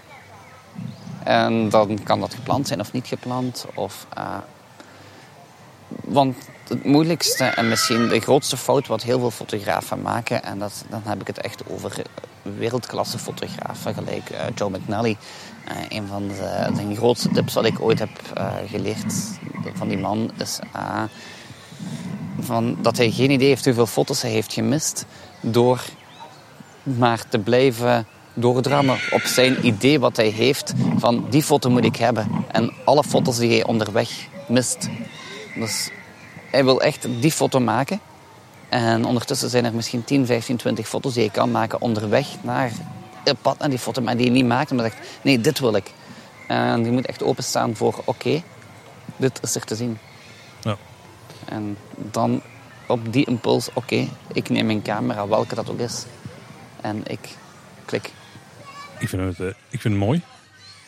[SPEAKER 2] En dan kan dat gepland zijn of niet gepland. Of, uh, want het moeilijkste en misschien de grootste fout wat heel veel fotografen maken, en dat, dan heb ik het echt over wereldklasse fotografen, gelijk uh, Joe McNally. Uh, een van de, grootste tips wat ik ooit heb uh, geleerd van die man is van dat hij geen idee heeft hoeveel foto's hij heeft gemist door maar te blijven doordrammen op zijn idee wat hij heeft van die foto moet ik hebben. En alle foto's die hij onderweg mist. Dus hij wil echt die foto maken. En ondertussen zijn er misschien 10, 15, 20 foto's die je kan maken onderweg naar het pad naar die foto, maar die je niet maakt. Maar zegt, nee, dit wil ik. En die moet echt openstaan voor, oké, dit is er te zien.
[SPEAKER 1] Ja.
[SPEAKER 2] En dan op die impuls, oké, ik neem mijn camera, welke dat ook is. En ik klik.
[SPEAKER 1] Ik vind het, uh, ik vind het mooi.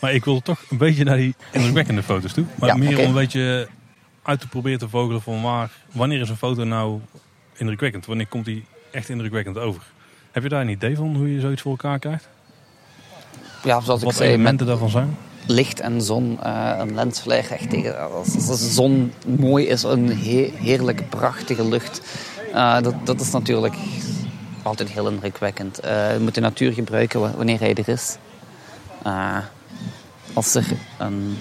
[SPEAKER 1] Maar ik wil toch een beetje naar die indrukwekkende foto's toe. Maar
[SPEAKER 2] Ja,
[SPEAKER 1] meer om een beetje uit te proberen te vogelen van waar, wanneer is een foto nou indrukwekkend? Wanneer komt die echt indrukwekkend over? Heb je daar een idee van hoe je zoiets voor elkaar krijgt?
[SPEAKER 2] Ja, zoals ik
[SPEAKER 1] Wat
[SPEAKER 2] zei, met
[SPEAKER 1] elementen daarvan zijn?
[SPEAKER 2] licht en zon, eh, een lensflare echt tegen. Als, als de zon mooi is, een he- heerlijke, prachtige lucht. eh, dat, dat is natuurlijk altijd heel indrukwekkend. Eh, je moet de natuur gebruiken wa- wanneer hij er is. Eh, als, er een,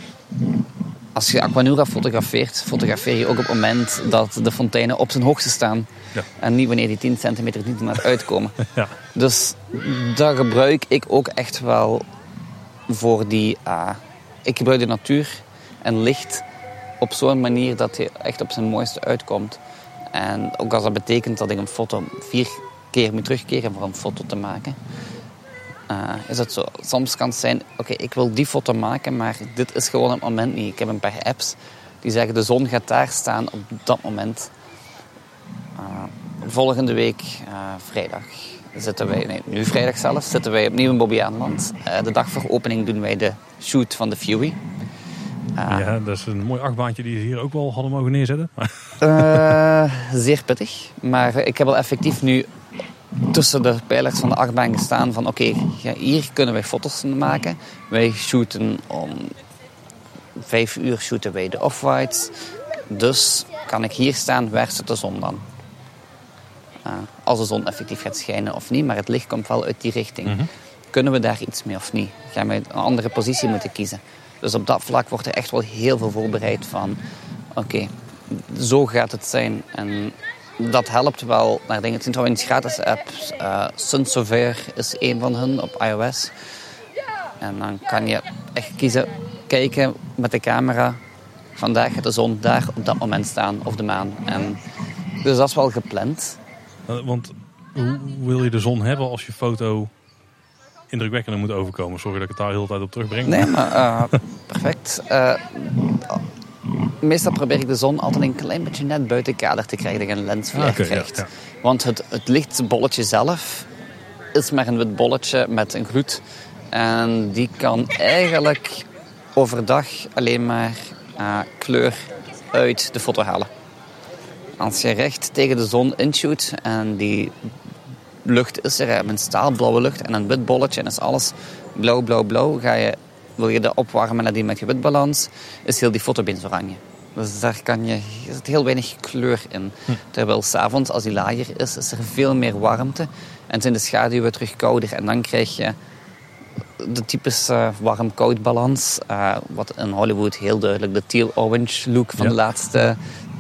[SPEAKER 2] als je Aquanura fotografeert, fotografeer je ook op het moment dat de fonteinen op zijn hoogste staan.
[SPEAKER 1] Ja.
[SPEAKER 2] En niet wanneer die 10 centimeter niet meer uitkomen. *laughs*
[SPEAKER 1] Ja.
[SPEAKER 2] Dus dat gebruik ik ook echt wel voor die... ah, ik gebruik de natuur en licht op zo'n manier dat hij echt op zijn mooiste uitkomt. En ook als dat betekent dat ik een foto vier keer moet terugkeren voor een foto te maken. Ah, is het zo. Soms kan het zijn, oké, ik wil die foto maken, maar dit is gewoon het moment niet. Ik heb een paar apps die zeggen de zon gaat daar staan op dat moment. Ah, volgende week, ah, vrijdag, zitten wij, nee, nu vrijdag zelf, zitten wij opnieuw in Bobbejaanland. Eh de dag voor opening doen wij de shoot van de Fury.
[SPEAKER 1] Ja, dat is een mooi achtbaantje die ze hier ook wel hadden mogen neerzetten. *laughs*
[SPEAKER 2] Eh, zeer pittig. Maar ik heb al effectief nu tussen de pijlers van de achtbaan gestaan van oké, hier kunnen wij foto's maken. Wij shooten om vijf uur shooten wij de off-whites. Dus kan ik hier staan, waar zit de zon dan? Eh, als de zon effectief gaat schijnen of niet, maar het licht komt wel uit die richting. Kunnen we daar iets mee of niet? Gaan we een andere positie moeten kiezen? Dus op dat vlak wordt er echt wel heel veel voorbereid van... Oké, zo gaat het zijn. En dat helpt wel naar dingen. Het zijn trouwens gratis apps. Uh, Sunsover is een van hen op iOS. En dan kan je echt kiezen, kijken met de camera. Vandaag gaat de zon daar op dat moment staan, of de maan. En, dus dat is wel gepland.
[SPEAKER 1] eh, want hoe wil je de zon hebben als je foto indrukwekkender moet overkomen? Sorry dat ik het daar heel de tijd op terugbreng.
[SPEAKER 2] Nee, maar eh, *laughs* perfect. Eh, meestal probeer ik de zon altijd een klein beetje net buiten kader te krijgen, dat je een lensflare
[SPEAKER 1] Ah, ja,
[SPEAKER 2] krijgt.
[SPEAKER 1] ja.
[SPEAKER 2] Want het, het lichtbolletje zelf is maar een wit bolletje met een gloed. En die kan eigenlijk overdag alleen maar eh, kleur uit de foto halen. Als je recht tegen de zon inshoot en die lucht is er, een staalblauwe lucht en een wit bolletje en is alles blauw, blauw, blauw, ga je, wil je dat opwarmen naar die met je witbalans, is heel die foto opeens oranje. Dus daar kan je, zit heel weinig kleur in. Terwijl s'avonds, als die lager is, is er veel meer warmte en zijn de schaduwen terug kouder. En dan krijg je de typische warm-koud balans, eh, wat in Hollywood heel duidelijk de teal-orange look van
[SPEAKER 1] Ja.
[SPEAKER 2] de laatste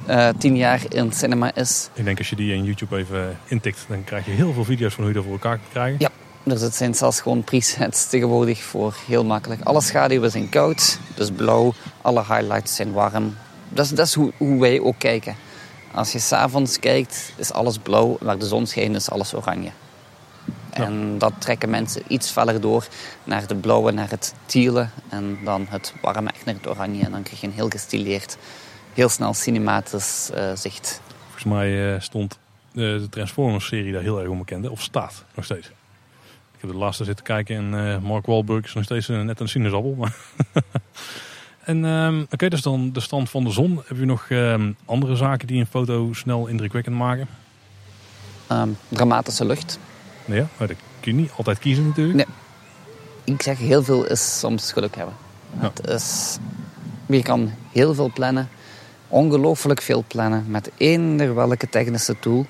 [SPEAKER 2] eh, tien jaar in het cinema is.
[SPEAKER 1] Ik denk als je die in YouTube even intikt, dan krijg je heel veel video's van hoe je dat voor elkaar kan krijgen.
[SPEAKER 2] Ja, dus het zijn zelfs gewoon presets tegenwoordig voor heel makkelijk. Alle schaduwen zijn koud, dus blauw. Alle highlights zijn warm. Dat is, dat is hoe, hoe wij ook kijken. Als je s'avonds kijkt, is alles blauw. Waar de zon schijnt, is alles oranje. En dat trekken mensen iets feller door naar de blauwe, naar het tiele. En dan het warme echt naar het oranje. En dan krijg je een heel gestileerd, heel snel cinematisch eh, zicht.
[SPEAKER 1] Volgens mij eh, stond eh, de Transformers-serie daar heel erg onbekend. Of staat nog steeds. Heb de laatste zitten kijken en eh, Mark Wahlberg is nog steeds eh, net een sinaasappel. Maar *laughs* en ehm, oké, dus dan de stand van de zon. Heb je nog ehm, andere zaken die een foto snel indrukwekkend maken?
[SPEAKER 2] Ehm, dramatische lucht.
[SPEAKER 1] Ja, maar dat kun je niet altijd kiezen natuurlijk.
[SPEAKER 2] Nee. Ik zeg heel veel is soms geluk hebben.
[SPEAKER 1] Ja.
[SPEAKER 2] Het is, je kan heel veel plannen, ongelooflijk veel plannen met eender welke technische tool.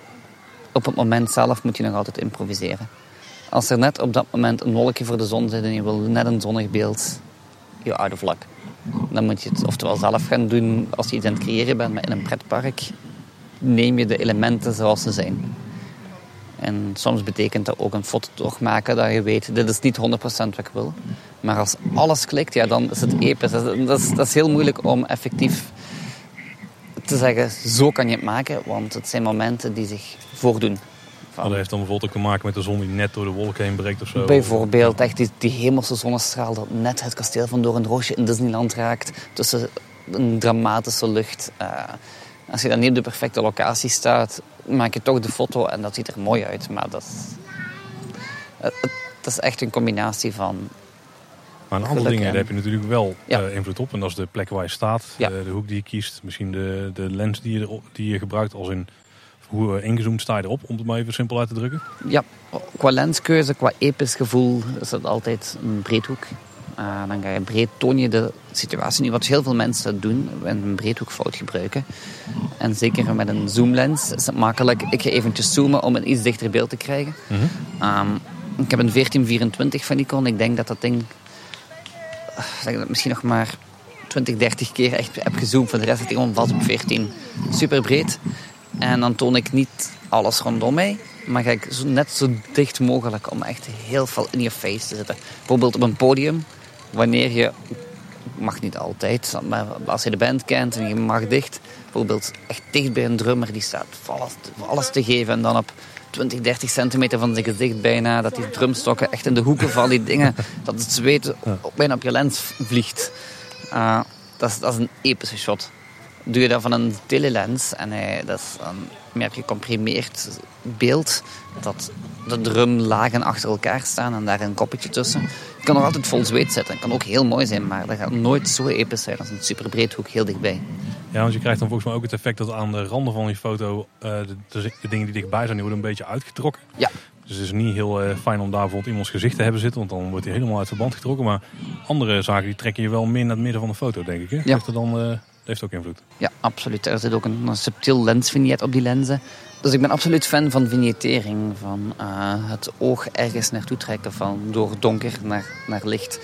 [SPEAKER 2] Op het moment zelf moet je nog altijd improviseren. Als er net op dat moment een wolkje voor de zon zit en je wil net een zonnig beeld, out of luck. Dan moet je het oftewel zelf gaan doen als je iets aan het creëren bent, maar in een pretpark neem je de elementen zoals ze zijn. En soms betekent dat ook een foto maken dat je weet, dit is niet 100% wat ik wil. Maar als alles klikt, ja, dan is het episch. Dat is, dat is, dat is heel moeilijk om effectief te zeggen, zo kan je het maken. Want het zijn momenten die zich voordoen. Van-
[SPEAKER 1] Dat heeft dan bijvoorbeeld ook te maken met de zon die net door de wolken heen breekt of zo.
[SPEAKER 2] Bijvoorbeeld echt die, die hemelse zonnestraal dat net het kasteel van Door een Roosje in Disneyland raakt. Tussen een dramatische lucht. Eh, als je dan niet op de perfecte locatie staat, maak je toch de foto en dat ziet er mooi uit. Maar dat, is- het, het- dat is echt een combinatie van...
[SPEAKER 1] Maar een
[SPEAKER 2] Geluk
[SPEAKER 1] dingen daar heb je natuurlijk wel
[SPEAKER 2] Ja.
[SPEAKER 1] eh, invloed op. En dat is de plek waar je staat,
[SPEAKER 2] Ja.
[SPEAKER 1] de, de hoek die je kiest, misschien de, de lens die je, die je gebruikt. Als in hoe eh, ingezoomd sta je erop, om het maar even simpel uit te drukken.
[SPEAKER 2] Ja, qua lenskeuze, qua episch gevoel is het altijd een breedhoek. Eh, dan ga je breed, toon je de situatie niet. Wat heel veel mensen doen, en een breedhoekfout gebruiken. En zeker met een zoomlens is het makkelijk. Ik ga eventjes zoomen om een iets dichter beeld te krijgen. Ehm, ik heb een 1424 van Nikon. Ik denk dat dat ding eh, zeg ik dat misschien nog maar 20, 30 keer echt heb gezoomd. Voor de rest zit hij gewoon vast op 14. Super breed. En dan toon ik niet alles rondom mij. Maar ga ik zo, net zo dicht mogelijk om echt heel veel in je face te zitten. Bijvoorbeeld op een podium. Wanneer je, mag niet altijd, maar als je de band kent en je mag dicht. Bijvoorbeeld echt dicht bij een drummer die staat voor alles, voor alles te geven. En dan op 20, 30 centimeter van zijn gezicht bijna. Dat die drumstokken echt in de hoeken van die dingen. *laughs* Dat het zweet bijna op je lens vliegt. Ah, dat, is, dat is een epische shot. Doe je dat van een telelens en hij, dat is een meer gecomprimeerd beeld. Dat de drumlagen achter elkaar staan en daar een koppetje tussen. Het kan nog altijd vol zweet zitten. Het kan ook heel mooi zijn, maar dat gaat nooit zo episch zijn als een superbreedhoek heel dichtbij.
[SPEAKER 1] Ja, want je krijgt dan volgens mij ook het effect dat aan de randen van je foto eh, de, de- de dingen die dichtbij zijn, die worden een beetje uitgetrokken.
[SPEAKER 2] Ja,
[SPEAKER 1] Dus het is niet heel eh, fijn om daar bijvoorbeeld iemands gezicht te hebben zitten, want dan wordt hij helemaal uit verband getrokken. Maar andere zaken die trekken je wel meer naar het midden van de foto, denk ik. Hè? Heeft er dan, eh, heeft ook invloed.
[SPEAKER 2] Ja, absoluut. Er zit ook een, een subtiel lensvignet op die lenzen. Dus ik ben absoluut fan van vignettering. Van eh, het oog ergens naartoe trekken. Van door donker naar, naar licht.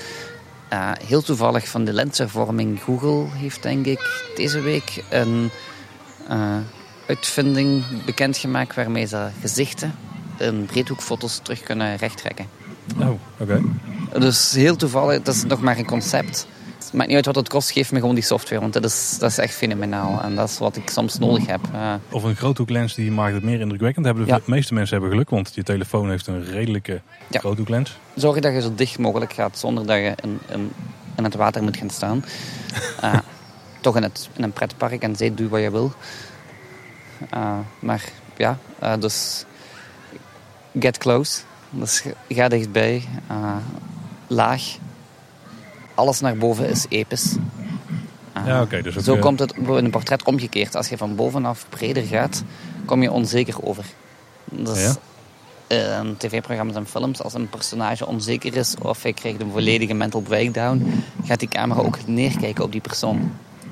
[SPEAKER 2] Eh, heel toevallig van de lenshervorming. Google heeft denk ik deze week een eh, uitvinding bekendgemaakt waarmee ze gezichten in breedhoekfoto's terug kunnen rechttrekken.
[SPEAKER 1] Oh, oké.
[SPEAKER 2] Dus heel toevallig, dat is nog maar een concept. Het maakt niet uit wat het kost, geef me gewoon die software. Want dat is, dat is echt fenomenaal. En dat is wat ik soms nodig heb.
[SPEAKER 1] Of een groothoeklens die maakt het meer indrukwekkend. Hebben de
[SPEAKER 2] Ja.
[SPEAKER 1] meeste mensen hebben geluk, want je telefoon heeft een redelijke
[SPEAKER 2] Ja.
[SPEAKER 1] groothoeklens.
[SPEAKER 2] zorg dat je zo dicht mogelijk gaat zonder dat je in, in, in het water moet gaan staan. *laughs* Eh, toch in, het, in een pretpark en zee doe wat je wil. Eh, maar ja, eh, dus get close. Dus ga dichtbij. Laag. Alles naar boven is episch. Eh,
[SPEAKER 1] Ja, oké. dus
[SPEAKER 2] Zo
[SPEAKER 1] eh,
[SPEAKER 2] komt het in een portret omgekeerd. Als je van bovenaf breder gaat, kom je onzeker over. Dus
[SPEAKER 1] Ja?
[SPEAKER 2] in tv-programma's en films, als een personage onzeker is of hij krijgt een volledige mental breakdown, gaat die camera ook neerkijken op die persoon.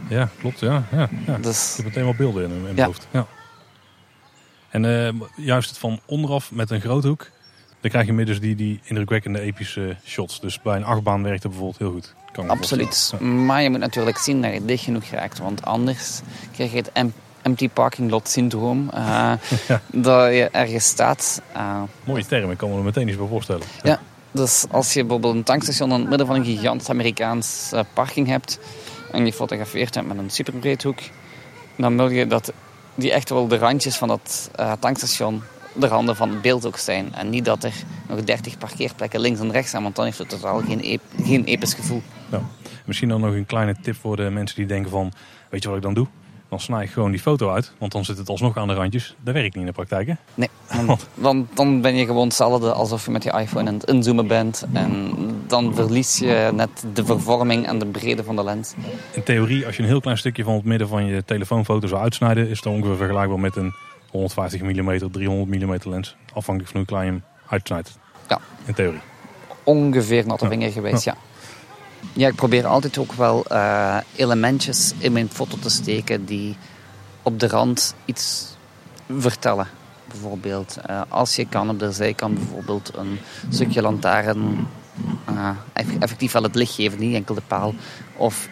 [SPEAKER 1] Ja, klopt. Ja, ja, ja.
[SPEAKER 2] Dus
[SPEAKER 1] Ik heb meteen wel beelden in, in mijn
[SPEAKER 2] Ja.
[SPEAKER 1] hoofd. Ja. En eh, juist het van onderaf met een groothoek, dan krijg je meer dus die, die indrukwekkende epische shots. Dus bij een achtbaan werkt het bijvoorbeeld heel goed. Kan
[SPEAKER 2] absoluut. Maar je moet natuurlijk zien dat je dicht genoeg raakt, want anders krijg je het em- empty parking lot syndroom. eh, *laughs* Dat je ergens staat. eh.
[SPEAKER 1] Mooie term, ik kan me er meteen iets bij voorstellen.
[SPEAKER 2] Ja, dus als je bijvoorbeeld een tankstation in het midden van een gigantisch Amerikaans eh, parking hebt en je fotografeert hebt met een superbreedhoek, dan wil je dat die echt wel de randjes van dat tankstation de randen van het beeld ook zijn. En niet dat er nog 30 parkeerplekken links en rechts zijn, want dan heeft het totaal geen, ep geen episch gevoel.
[SPEAKER 1] Ja. Misschien dan nog een kleine tip voor de mensen die denken van, weet je wat ik dan doe? Dan snij ik gewoon die foto uit, want dan zit het alsnog aan de randjes. Dat werkt niet in de praktijk, hè?
[SPEAKER 2] Nee, *laughs* want, dan ben je gewoon hetzelfde alsof je met je iPhone aan het inzoomen bent. En dan verlies je net de vervorming en de breedte van de lens.
[SPEAKER 1] In theorie, als je een heel klein stukje van het midden van je telefoonfoto zou uitsnijden, is het dan ongeveer vergelijkbaar met een 150 mm, 300 mm lens. Afhankelijk van hoe klein je hem uitsnijdt.
[SPEAKER 2] Ja.
[SPEAKER 1] In theorie.
[SPEAKER 2] ongeveer natte vinger geweest, ja. Ja, ik probeer altijd ook wel eh, elementjes in mijn foto te steken die op de rand iets vertellen. Bijvoorbeeld, eh, als je kan op de zijkant bijvoorbeeld een stukje lantaarn eff- effectief wel het licht geven, niet enkel de paal. Of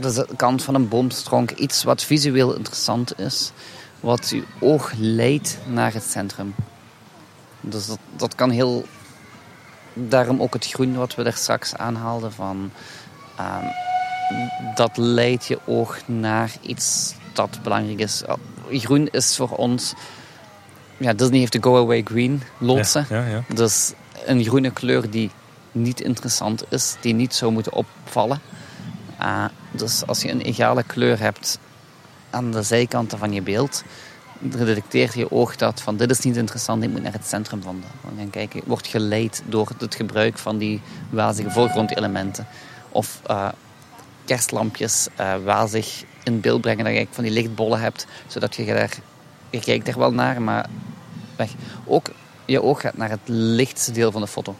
[SPEAKER 2] de kant van een boomstronk, iets wat visueel interessant is, wat je oog leidt naar het centrum. Dus dat, dat kan heel daarom ook het groen wat we daar straks aanhaalden van ehm, dat leidt je oog naar iets dat belangrijk is. Groen is voor ons, ja, Disney heeft de Go Away Green loodsen.
[SPEAKER 1] Ja, ja, ja.
[SPEAKER 2] Dus een groene kleur die niet interessant is, die niet zou moeten opvallen. Ah, dus als je een egale kleur hebt aan de zijkanten van je beeld, detecteert je oog dat van dit is niet interessant, ik moet naar het centrum van de. Dan gaan kijken, wordt geleid door het gebruik van die wazige voorgrondelementen. Of eh, kerstlampjes uh, wazig in beeld brengen, dat je van die lichtbollen hebt, zodat je daar, je kijkt er wel naar, maar weg. Ook je oog gaat naar het lichtste deel van de foto.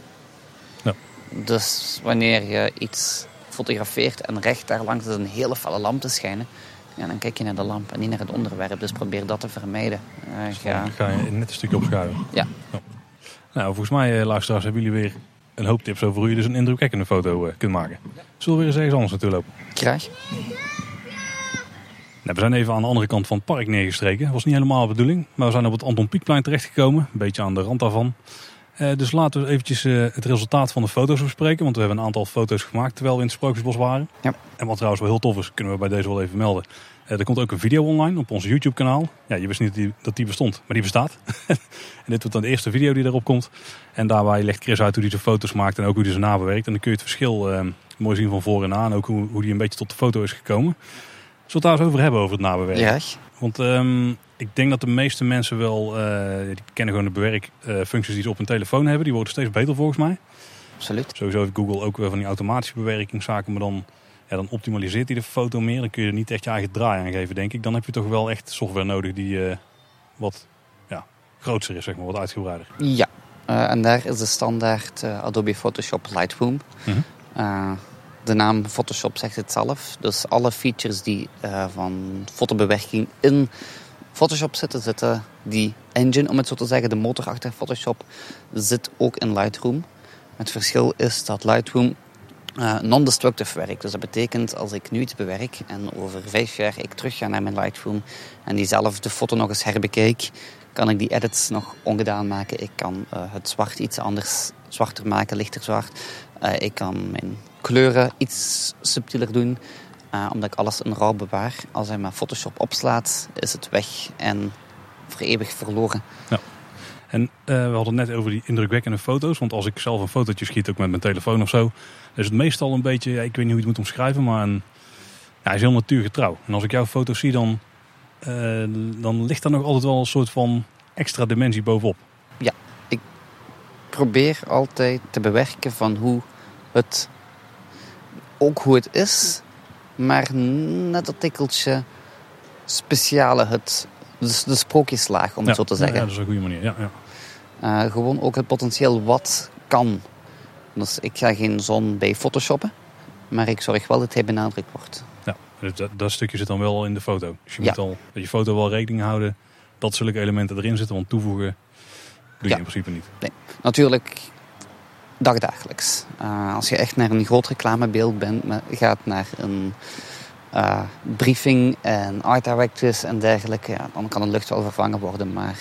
[SPEAKER 1] Ja.
[SPEAKER 2] Dus wanneer je iets fotografeert en recht daar langs is een hele felle lamp te schijnen, ja, dan kijk je naar de lamp en niet naar het onderwerp. Dus probeer dat te vermijden. Uh,
[SPEAKER 1] dus ga... ga je net een stukje opschuiven.
[SPEAKER 2] Ja.
[SPEAKER 1] ja. Nou, volgens mij, eh, luisteraars, hebben jullie weer een hoop tips over hoe je dus een indrukwekkende foto uh, kunt maken. Zullen we weer eens ergens anders naartoe lopen?
[SPEAKER 2] Graag.
[SPEAKER 1] Nou, we zijn even aan de andere kant van het park neergestreken. Dat was niet helemaal de bedoeling, maar we zijn op het Anton Pieckplein terechtgekomen. Een beetje aan de rand daarvan. Uh, dus laten we eventjes uh, het resultaat van de foto's bespreken. Want we hebben een aantal foto's gemaakt terwijl we in het Sprookjesbos waren.
[SPEAKER 2] Ja.
[SPEAKER 1] En wat trouwens wel heel tof is, kunnen we bij deze wel even melden. Uh, er komt ook een video online op ons YouTube kanaal. Ja, je wist niet dat die, dat die bestond, maar die bestaat. *laughs* en dit wordt dan de eerste video die erop komt. En daarbij legt Chris uit hoe hij de foto's maakt en ook hoe hij ze nabewerkt. En dan kun je het verschil mooi zien van voor en na. En ook hoe, hoe die een beetje tot de foto is gekomen. Zullen we het daar eens over hebben, over het nabewerken?
[SPEAKER 2] Ja.
[SPEAKER 1] Want um, ik denk dat de meeste mensen wel, uh, die kennen gewoon de bewerkfuncties die ze op hun telefoon hebben. Die worden steeds beter volgens mij.
[SPEAKER 2] Absoluut.
[SPEAKER 1] Sowieso heeft Google ook weer van die automatische bewerkingszaken. Maar dan, ja, dan optimaliseert hij de foto meer. Dan kun je er niet echt je eigen draai aan geven, denk ik. Dan heb je toch wel echt software nodig die uh, wat ja, groter is, zeg maar, wat uitgebreider.
[SPEAKER 2] Ja, uh, en daar is de standaard Adobe Photoshop Lightroom. -hmm de naam Photoshop zegt het zelf. Dus alle features die uh, van fotobewerking in Photoshop zitten, zitten die engine, om het zo te zeggen, de motor achter Photoshop, zit ook in Lightroom. Het verschil is dat Lightroom uh, non-destructive werkt. Dus dat betekent als ik nu iets bewerk en over vijf jaar ik terug ga naar mijn Lightroom en diezelfde foto nog eens herbekijk, kan ik die edits nog ongedaan maken. Ik kan uh, het zwart iets anders zwarter maken, lichter zwart. Uh, ik kan mijn kleuren iets subtieler doen, uh, omdat ik alles in RAW bewaar. Als hij met Photoshop opslaat, is het weg en voor eeuwig verloren.
[SPEAKER 1] Ja. En uh, we hadden het net over die indrukwekkende foto's. Want als ik zelf een fotootje schiet, ook met mijn telefoon of zo, is het meestal een beetje, ik weet niet hoe je het moet omschrijven, maar een, ja, hij is heel natuurgetrouw. En als ik jouw foto's zie, dan, uh, dan ligt daar nog altijd wel een soort van extra dimensie bovenop.
[SPEAKER 2] Ja, ik probeer altijd te bewerken van hoe het ook hoe het is, maar net dat tikkeltje speciale, het, de, de sprookjeslaag, om het zo te zeggen.
[SPEAKER 1] Ja, dat is een goede manier. Ja, ja.
[SPEAKER 2] Uh, gewoon ook het potentieel wat kan. Dus ik ga geen zon bij photoshoppen, maar ik zorg wel dat hij benadrukt wordt.
[SPEAKER 1] Ja, dus dat, dat stukje zit dan wel in de foto. Dus je moet al met je foto wel rekening houden dat zulke elementen erin zitten, want toevoegen doe je in principe niet.
[SPEAKER 2] Nee. Natuurlijk dagdagelijks. Uh, als je echt naar een groot reclamebeeld bent, gaat naar een uh, briefing en art directors en dergelijke, ja, dan kan een lucht wel vervangen worden. Maar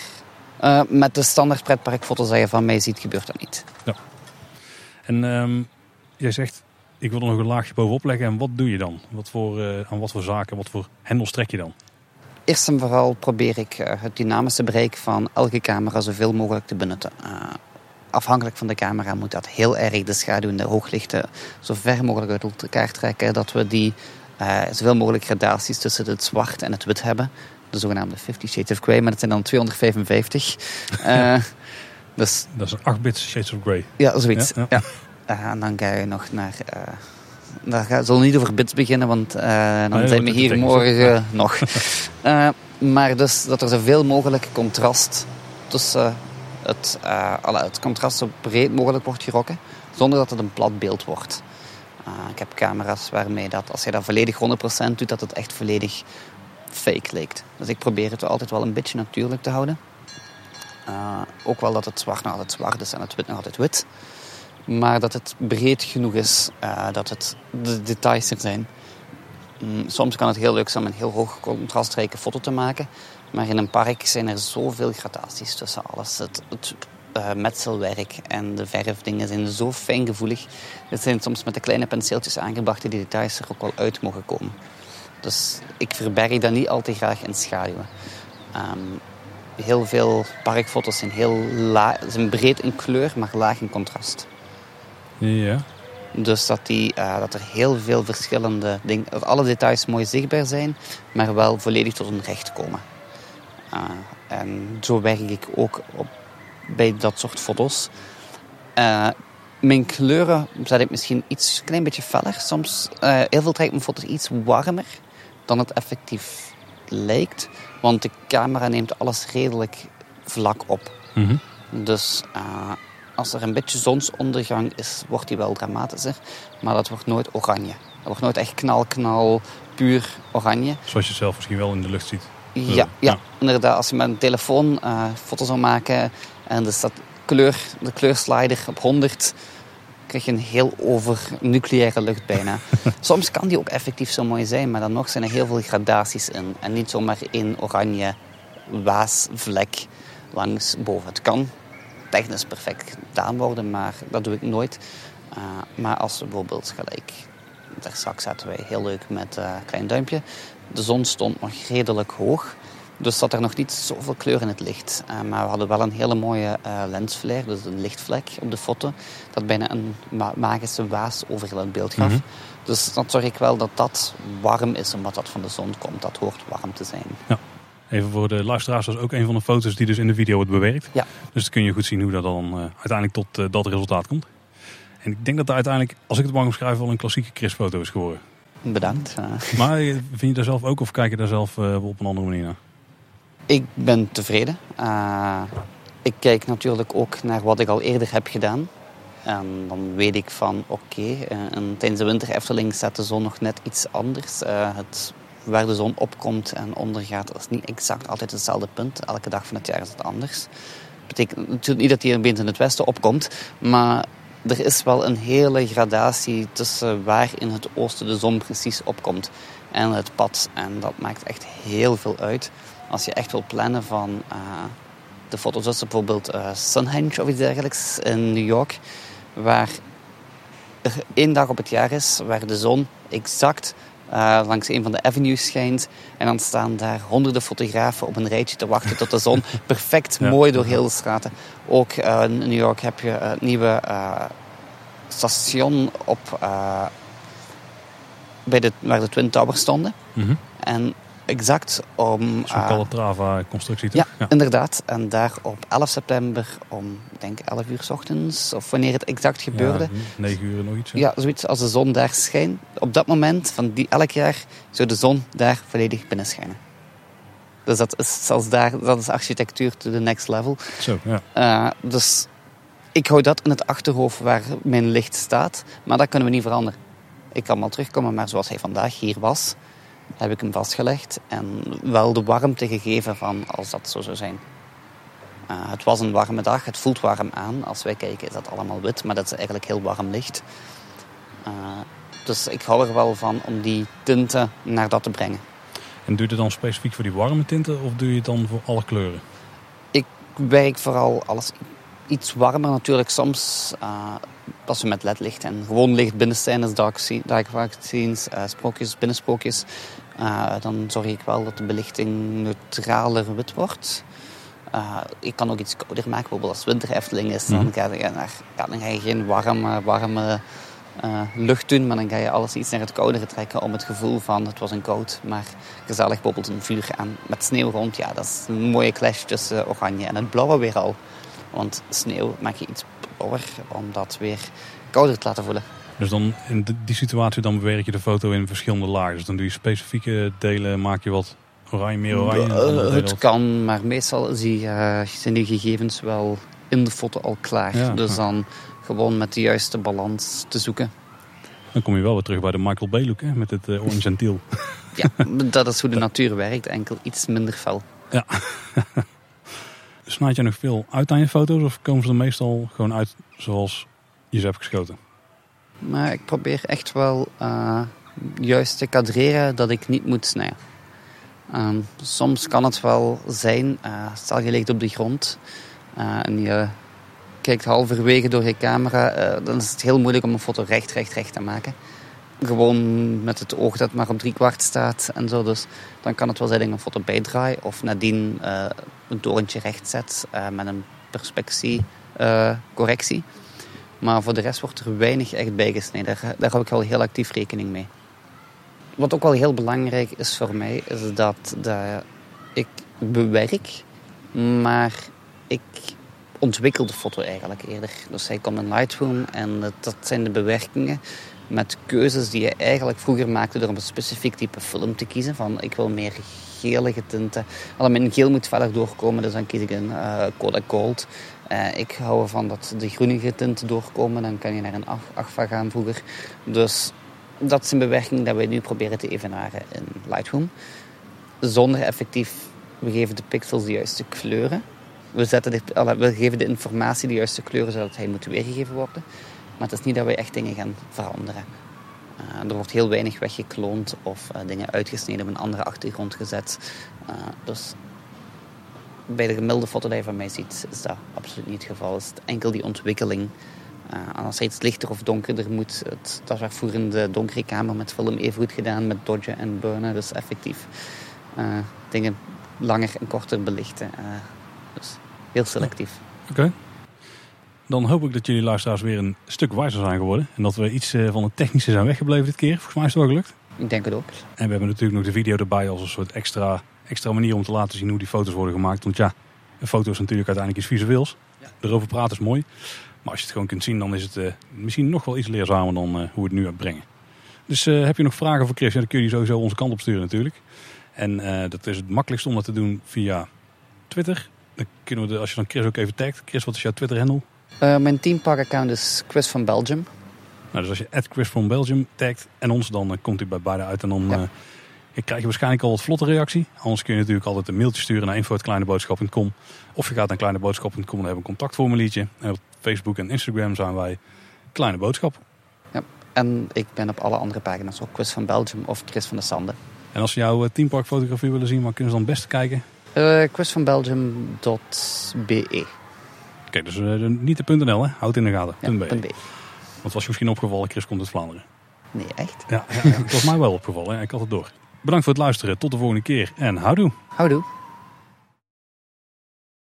[SPEAKER 2] uh, met de standaard pretparkfoto's dat je van mij ziet, gebeurt dat niet.
[SPEAKER 1] Ja. En um, jij zegt, ik wil er nog een laagje bovenop leggen. En wat doe je dan? Wat voor, aan wat voor zaken, wat voor hendels trek je dan?
[SPEAKER 2] Eerst en vooral probeer ik het dynamische bereik van elke camera zoveel mogelijk te benutten afhankelijk van de camera moet dat heel erg de schaduw en de hooglichten zo ver mogelijk uit elkaar trekken. Dat we die uh, zoveel mogelijk gradaties tussen het zwart en het wit hebben. De zogenaamde 50 Shades of Grey, maar dat zijn dan 255. uh, *laughs* dus,
[SPEAKER 1] dat is een 8-bit Shades of Grey.
[SPEAKER 2] Ja, zoiets. Ja, ja. Uh, en dan ga je nog naar... daar ga, zullen we niet over bits beginnen, want dan nee, zijn we hier morgen nog. *laughs* maar dus dat er zoveel mogelijk contrast tussen het, uh, het contrast zo breed mogelijk wordt gerokken, zonder dat het een plat beeld wordt. Uh, ik heb camera's waarmee dat, als je dat volledig 100% doet, dat het echt volledig fake lijkt. Dus ik probeer het altijd wel een beetje natuurlijk te houden. Uh, ook wel dat het zwart nog altijd zwart is en het wit nog altijd wit. Maar dat het breed genoeg is, dat het de details er zijn. Mm, soms kan het heel leuk zijn om een heel hoog contrastrijke foto te maken. Maar in een park zijn er zoveel gradaties tussen alles. Het, het uh, metselwerk en de verfdingen zijn zo fijngevoelig. Het zijn soms met de kleine penseeltjes aangebrachte die details er ook wel uit mogen komen. Dus ik verberg dat niet al te graag in schaduwen. Um, heel veel parkfoto's zijn, heel la zijn breed in kleur, maar laag in contrast.
[SPEAKER 1] Ja.
[SPEAKER 2] Dus dat, die, uh, dat er heel veel verschillende dingen, dat alle details mooi zichtbaar zijn, maar wel volledig tot een recht komen. Uh, en zo werk ik ook op, bij dat soort foto's. Uh, mijn kleuren zet ik misschien iets een klein beetje feller. Soms, uh, heel veel trek ik mijn foto's iets warmer dan het effectief lijkt. Want de camera neemt alles redelijk vlak op.
[SPEAKER 1] Mhm.
[SPEAKER 2] Dus uh, als er een beetje zonsondergang is, wordt die wel dramatischer. Maar dat wordt nooit oranje. Dat wordt nooit echt knal, knal, puur oranje.
[SPEAKER 1] Zoals je het zelf misschien wel in de lucht ziet.
[SPEAKER 2] Ja, ja, ja. inderdaad. Als je met een telefoon uh, foto's zou maken en er staat kleur, de kleurslider op 100, krijg je een heel over nucleaire lucht bijna. *laughs* Soms kan die ook effectief zo mooi zijn, maar dan nog zijn er heel veel gradaties in. En niet zomaar één oranje waasvlek langs boven. Het kan technisch perfect gedaan worden, maar dat doe ik nooit. Uh, maar als we bijvoorbeeld gelijk, daar straks zaten wij heel leuk met uh, klein duimpje. De zon stond nog redelijk hoog. Dus zat er nog niet zoveel kleur in het licht. Uh, maar we hadden wel een hele mooie uh, lensflare, dus een lichtvlek op de foto. Dat bijna een ma magische waas over heel het beeld gaf. Mm -hmm. Dus dan zorg ik wel dat dat warm is, omdat dat van de zon komt. Dat hoort warm te zijn.
[SPEAKER 1] Ja. Even voor de luisteraars, dat is ook een van de foto's die dus in de video wordt bewerkt.
[SPEAKER 2] Ja.
[SPEAKER 1] Dus dan kun je goed zien hoe dat dan uh, uiteindelijk tot dat resultaat komt. En ik denk dat dat uiteindelijk, als ik het mag omschrijven, wel een klassieke Chris-foto is geworden.
[SPEAKER 2] Bedankt.
[SPEAKER 1] Maar vind je daar zelf ook of kijk je daar zelf uh, op een andere manier naar?
[SPEAKER 2] Ik ben tevreden. Uh, ik kijk natuurlijk ook naar wat ik al eerder heb gedaan. En dan weet ik van oké, okay, uh, tijdens de winter Efteling staat de zon nog net iets anders. Uh, het, waar de zon opkomt en ondergaat, dat is niet exact altijd hetzelfde punt. Elke dag van het jaar is het anders. Dat betekent natuurlijk niet dat hij opeens in het westen opkomt, maar er is wel een hele gradatie tussen waar in het oosten de zon precies opkomt en het pad. En dat maakt echt heel veel uit. Als je echt wil plannen van uh, de foto's, bijvoorbeeld uh, Stonehenge of iets dergelijks in New York, waar er één dag op het jaar is waar de zon exact uh, langs een van de avenues schijnt. En dan staan daar honderden fotografen op een rijtje te wachten tot de zon *laughs* perfect ja. mooi door heel de straten. Ook uh, in New York heb je het nieuwe station op, bij de, waar de Twin Towers stonden.
[SPEAKER 1] Mm -hmm.
[SPEAKER 2] En exact om...
[SPEAKER 1] Zo'n Calatrava-constructie
[SPEAKER 2] ja, ja, inderdaad. En daar op 11 september om, denk 11 uur s ochtends, of wanneer het exact gebeurde.
[SPEAKER 1] Ja, 9 uur nog iets.
[SPEAKER 2] Ja. ja, zoiets als de zon daar schijnt. Op dat moment, van die, elk jaar, zou de zon daar volledig binnen schijnen. Dus dat is, zelfs daar, dat is architectuur to the next level.
[SPEAKER 1] Zo, ja.
[SPEAKER 2] Uh, dus ik hou dat in het achterhoofd waar mijn licht staat. Maar dat kunnen we niet veranderen. Ik kan wel terugkomen, maar zoals hij vandaag hier was, heb ik hem vastgelegd en wel de warmte gegeven van als dat zo zou zijn. Uh, het was een warme dag, het voelt warm aan. Als wij kijken is dat allemaal wit, maar dat is eigenlijk heel warm licht. Uh, dus ik hou er wel van om die tinten naar dat te brengen.
[SPEAKER 1] En doe je het dan specifiek voor die warme tinten of doe je het dan voor alle kleuren?
[SPEAKER 2] Ik werk vooral alles iets warmer natuurlijk. Soms uh, als we met ledlicht en gewoon licht binnenscènes, dark, dark scenes, uh, sprookjes, binnensprookjes, uh, dan zorg ik wel dat de belichting neutraler wit wordt. Uh, ik kan ook iets kouder maken, bijvoorbeeld als winter Efteling is, mm. dan, ga je, naar, ja, dan ga je geen warme, warme uh, lucht doen, maar dan ga je alles iets naar het koudere trekken om het gevoel van het was een koud, maar gezellig bijvoorbeeld een vuur aan met sneeuw rond. Ja, dat is een mooie clash tussen oranje en het blauwe weer al. Want sneeuw maak je iets blauwer om dat weer kouder te laten voelen.
[SPEAKER 1] Dus dan in die situatie dan bewerk je de foto in verschillende lagen. Dus dan doe je specifieke delen, maak je wat oranje, meer oranje.
[SPEAKER 2] Uh, het kan, maar meestal zie, uh, zijn die gegevens wel in de foto al klaar. Ja, dus ja. dan gewoon met de juiste balans te zoeken.
[SPEAKER 1] Dan kom je wel weer terug bij de Michael Bay look, hè, met het uh, orange en teal. *laughs*
[SPEAKER 2] ja, dat is hoe de natuur werkt, enkel iets minder fel.
[SPEAKER 1] Ja. *laughs* Snijd je nog veel uit aan je foto's of komen ze er meestal gewoon uit zoals je ze hebt geschoten?
[SPEAKER 2] Maar ik probeer echt wel uh, juist te kadreren dat ik niet moet snijden. Um, soms kan het wel zijn, uh, stel je ligt op de grond uh, en je kijkt halverwege door je camera, dan is het heel moeilijk om een foto recht, recht, recht te maken. Gewoon met het oog dat maar op drie kwart staat en zo. Dus dan kan het wel zijn dat ik een foto bijdraai of nadien een torentje recht zet met een perspectiecorrectie. Maar voor de rest wordt er weinig echt bijgesneden. Daar, daar hou ik wel heel actief rekening mee. Wat ook wel heel belangrijk is voor mij, is dat de, ik bewerk, maar ik ontwikkel de foto eigenlijk eerder. Dus hij komt in Lightroom en dat zijn de bewerkingen met keuzes die je eigenlijk vroeger maakte door een specifiek type film te kiezen. Van ik wil meer gelige tinten. Als mijn geel moet verder doorkomen, dus dan kies ik een uh, Kodak Gold. Uh, ik hou ervan dat de groenige tinten doorkomen, dan kan je naar een Agfa gaan vroeger. Dus dat is een bewerking dat wij nu proberen te evenaren in Lightroom. Zonder effectief, we geven de pixels de juiste kleuren. We, zetten de, we geven de informatie de juiste kleuren zodat hij moet weergegeven worden. Maar het is niet dat wij echt dingen gaan veranderen. Uh, er wordt heel weinig weggekloond of uh, dingen uitgesneden op een andere achtergrond gezet. Dus bij de gemiddelde foto die je van mij ziet, is dat absoluut niet het geval. Het is enkel die ontwikkeling. als hij iets lichter of donkerder moet, het, dat vroeger in de donkere kamer met film even goed gedaan, met dodgen en burnen. Dus effectief dingen langer en korter belichten. dus heel selectief.
[SPEAKER 1] Oké. Dan hoop ik dat jullie luisteraars weer een stuk wijzer zijn geworden. En dat we iets eh, van het technische zijn weggebleven dit keer. Volgens mij is het wel gelukt.
[SPEAKER 2] Ik denk het ook.
[SPEAKER 1] En we hebben natuurlijk nog de video erbij als een soort extra, extra manier om te laten zien hoe die foto's worden gemaakt. Want ja, een foto is natuurlijk uiteindelijk iets visueels. Ja. Erover praten is mooi. Maar als je het gewoon kunt zien, dan is het uh, misschien nog wel iets leerzamer dan uh, hoe we het nu uitbrengen. Dus uh, heb je nog vragen voor Chris? Ja, dan kun je die sowieso onze kant op sturen natuurlijk. En dat is het makkelijkst om dat te doen via Twitter. Dan kunnen we de, als je dan Chris ook even tagt. Chris, wat is jouw Twitter handle?
[SPEAKER 2] Uh, mijn teampark-account is Chris van Belgium.
[SPEAKER 1] Nou, dus als je Chris van Belgium tagt en ons, dan uh, komt hij bij beide uit. En dan ja. Uh, krijg je waarschijnlijk al wat vlotte reactie. Anders kun je natuurlijk altijd een mailtje sturen naar info.kleineboodschap.com. Of je gaat naar kleineboodschap.com en hebben een contactformuliertje. En op Facebook en Instagram zijn wij Kleine Boodschap.
[SPEAKER 2] Ja, en ik ben op alle andere pagina's ook Chris van Belgium of Chris van de Sande.
[SPEAKER 1] En als ze jouw teamparkfotografie willen zien, waar kunnen ze dan best kijken?
[SPEAKER 2] chrisvanbelgium.be
[SPEAKER 1] Oké, dus uh, niet de .nl, hè? Houd in de gaten. Ja, .be. Want was je misschien opgevallen, Chris komt uit Vlaanderen.
[SPEAKER 2] Nee, echt?
[SPEAKER 1] Ja, ja, ja. *laughs* het was mij wel opgevallen. Hè? Ik had het door. Bedankt voor het luisteren. Tot de volgende keer en houdoe.
[SPEAKER 2] Houdoe.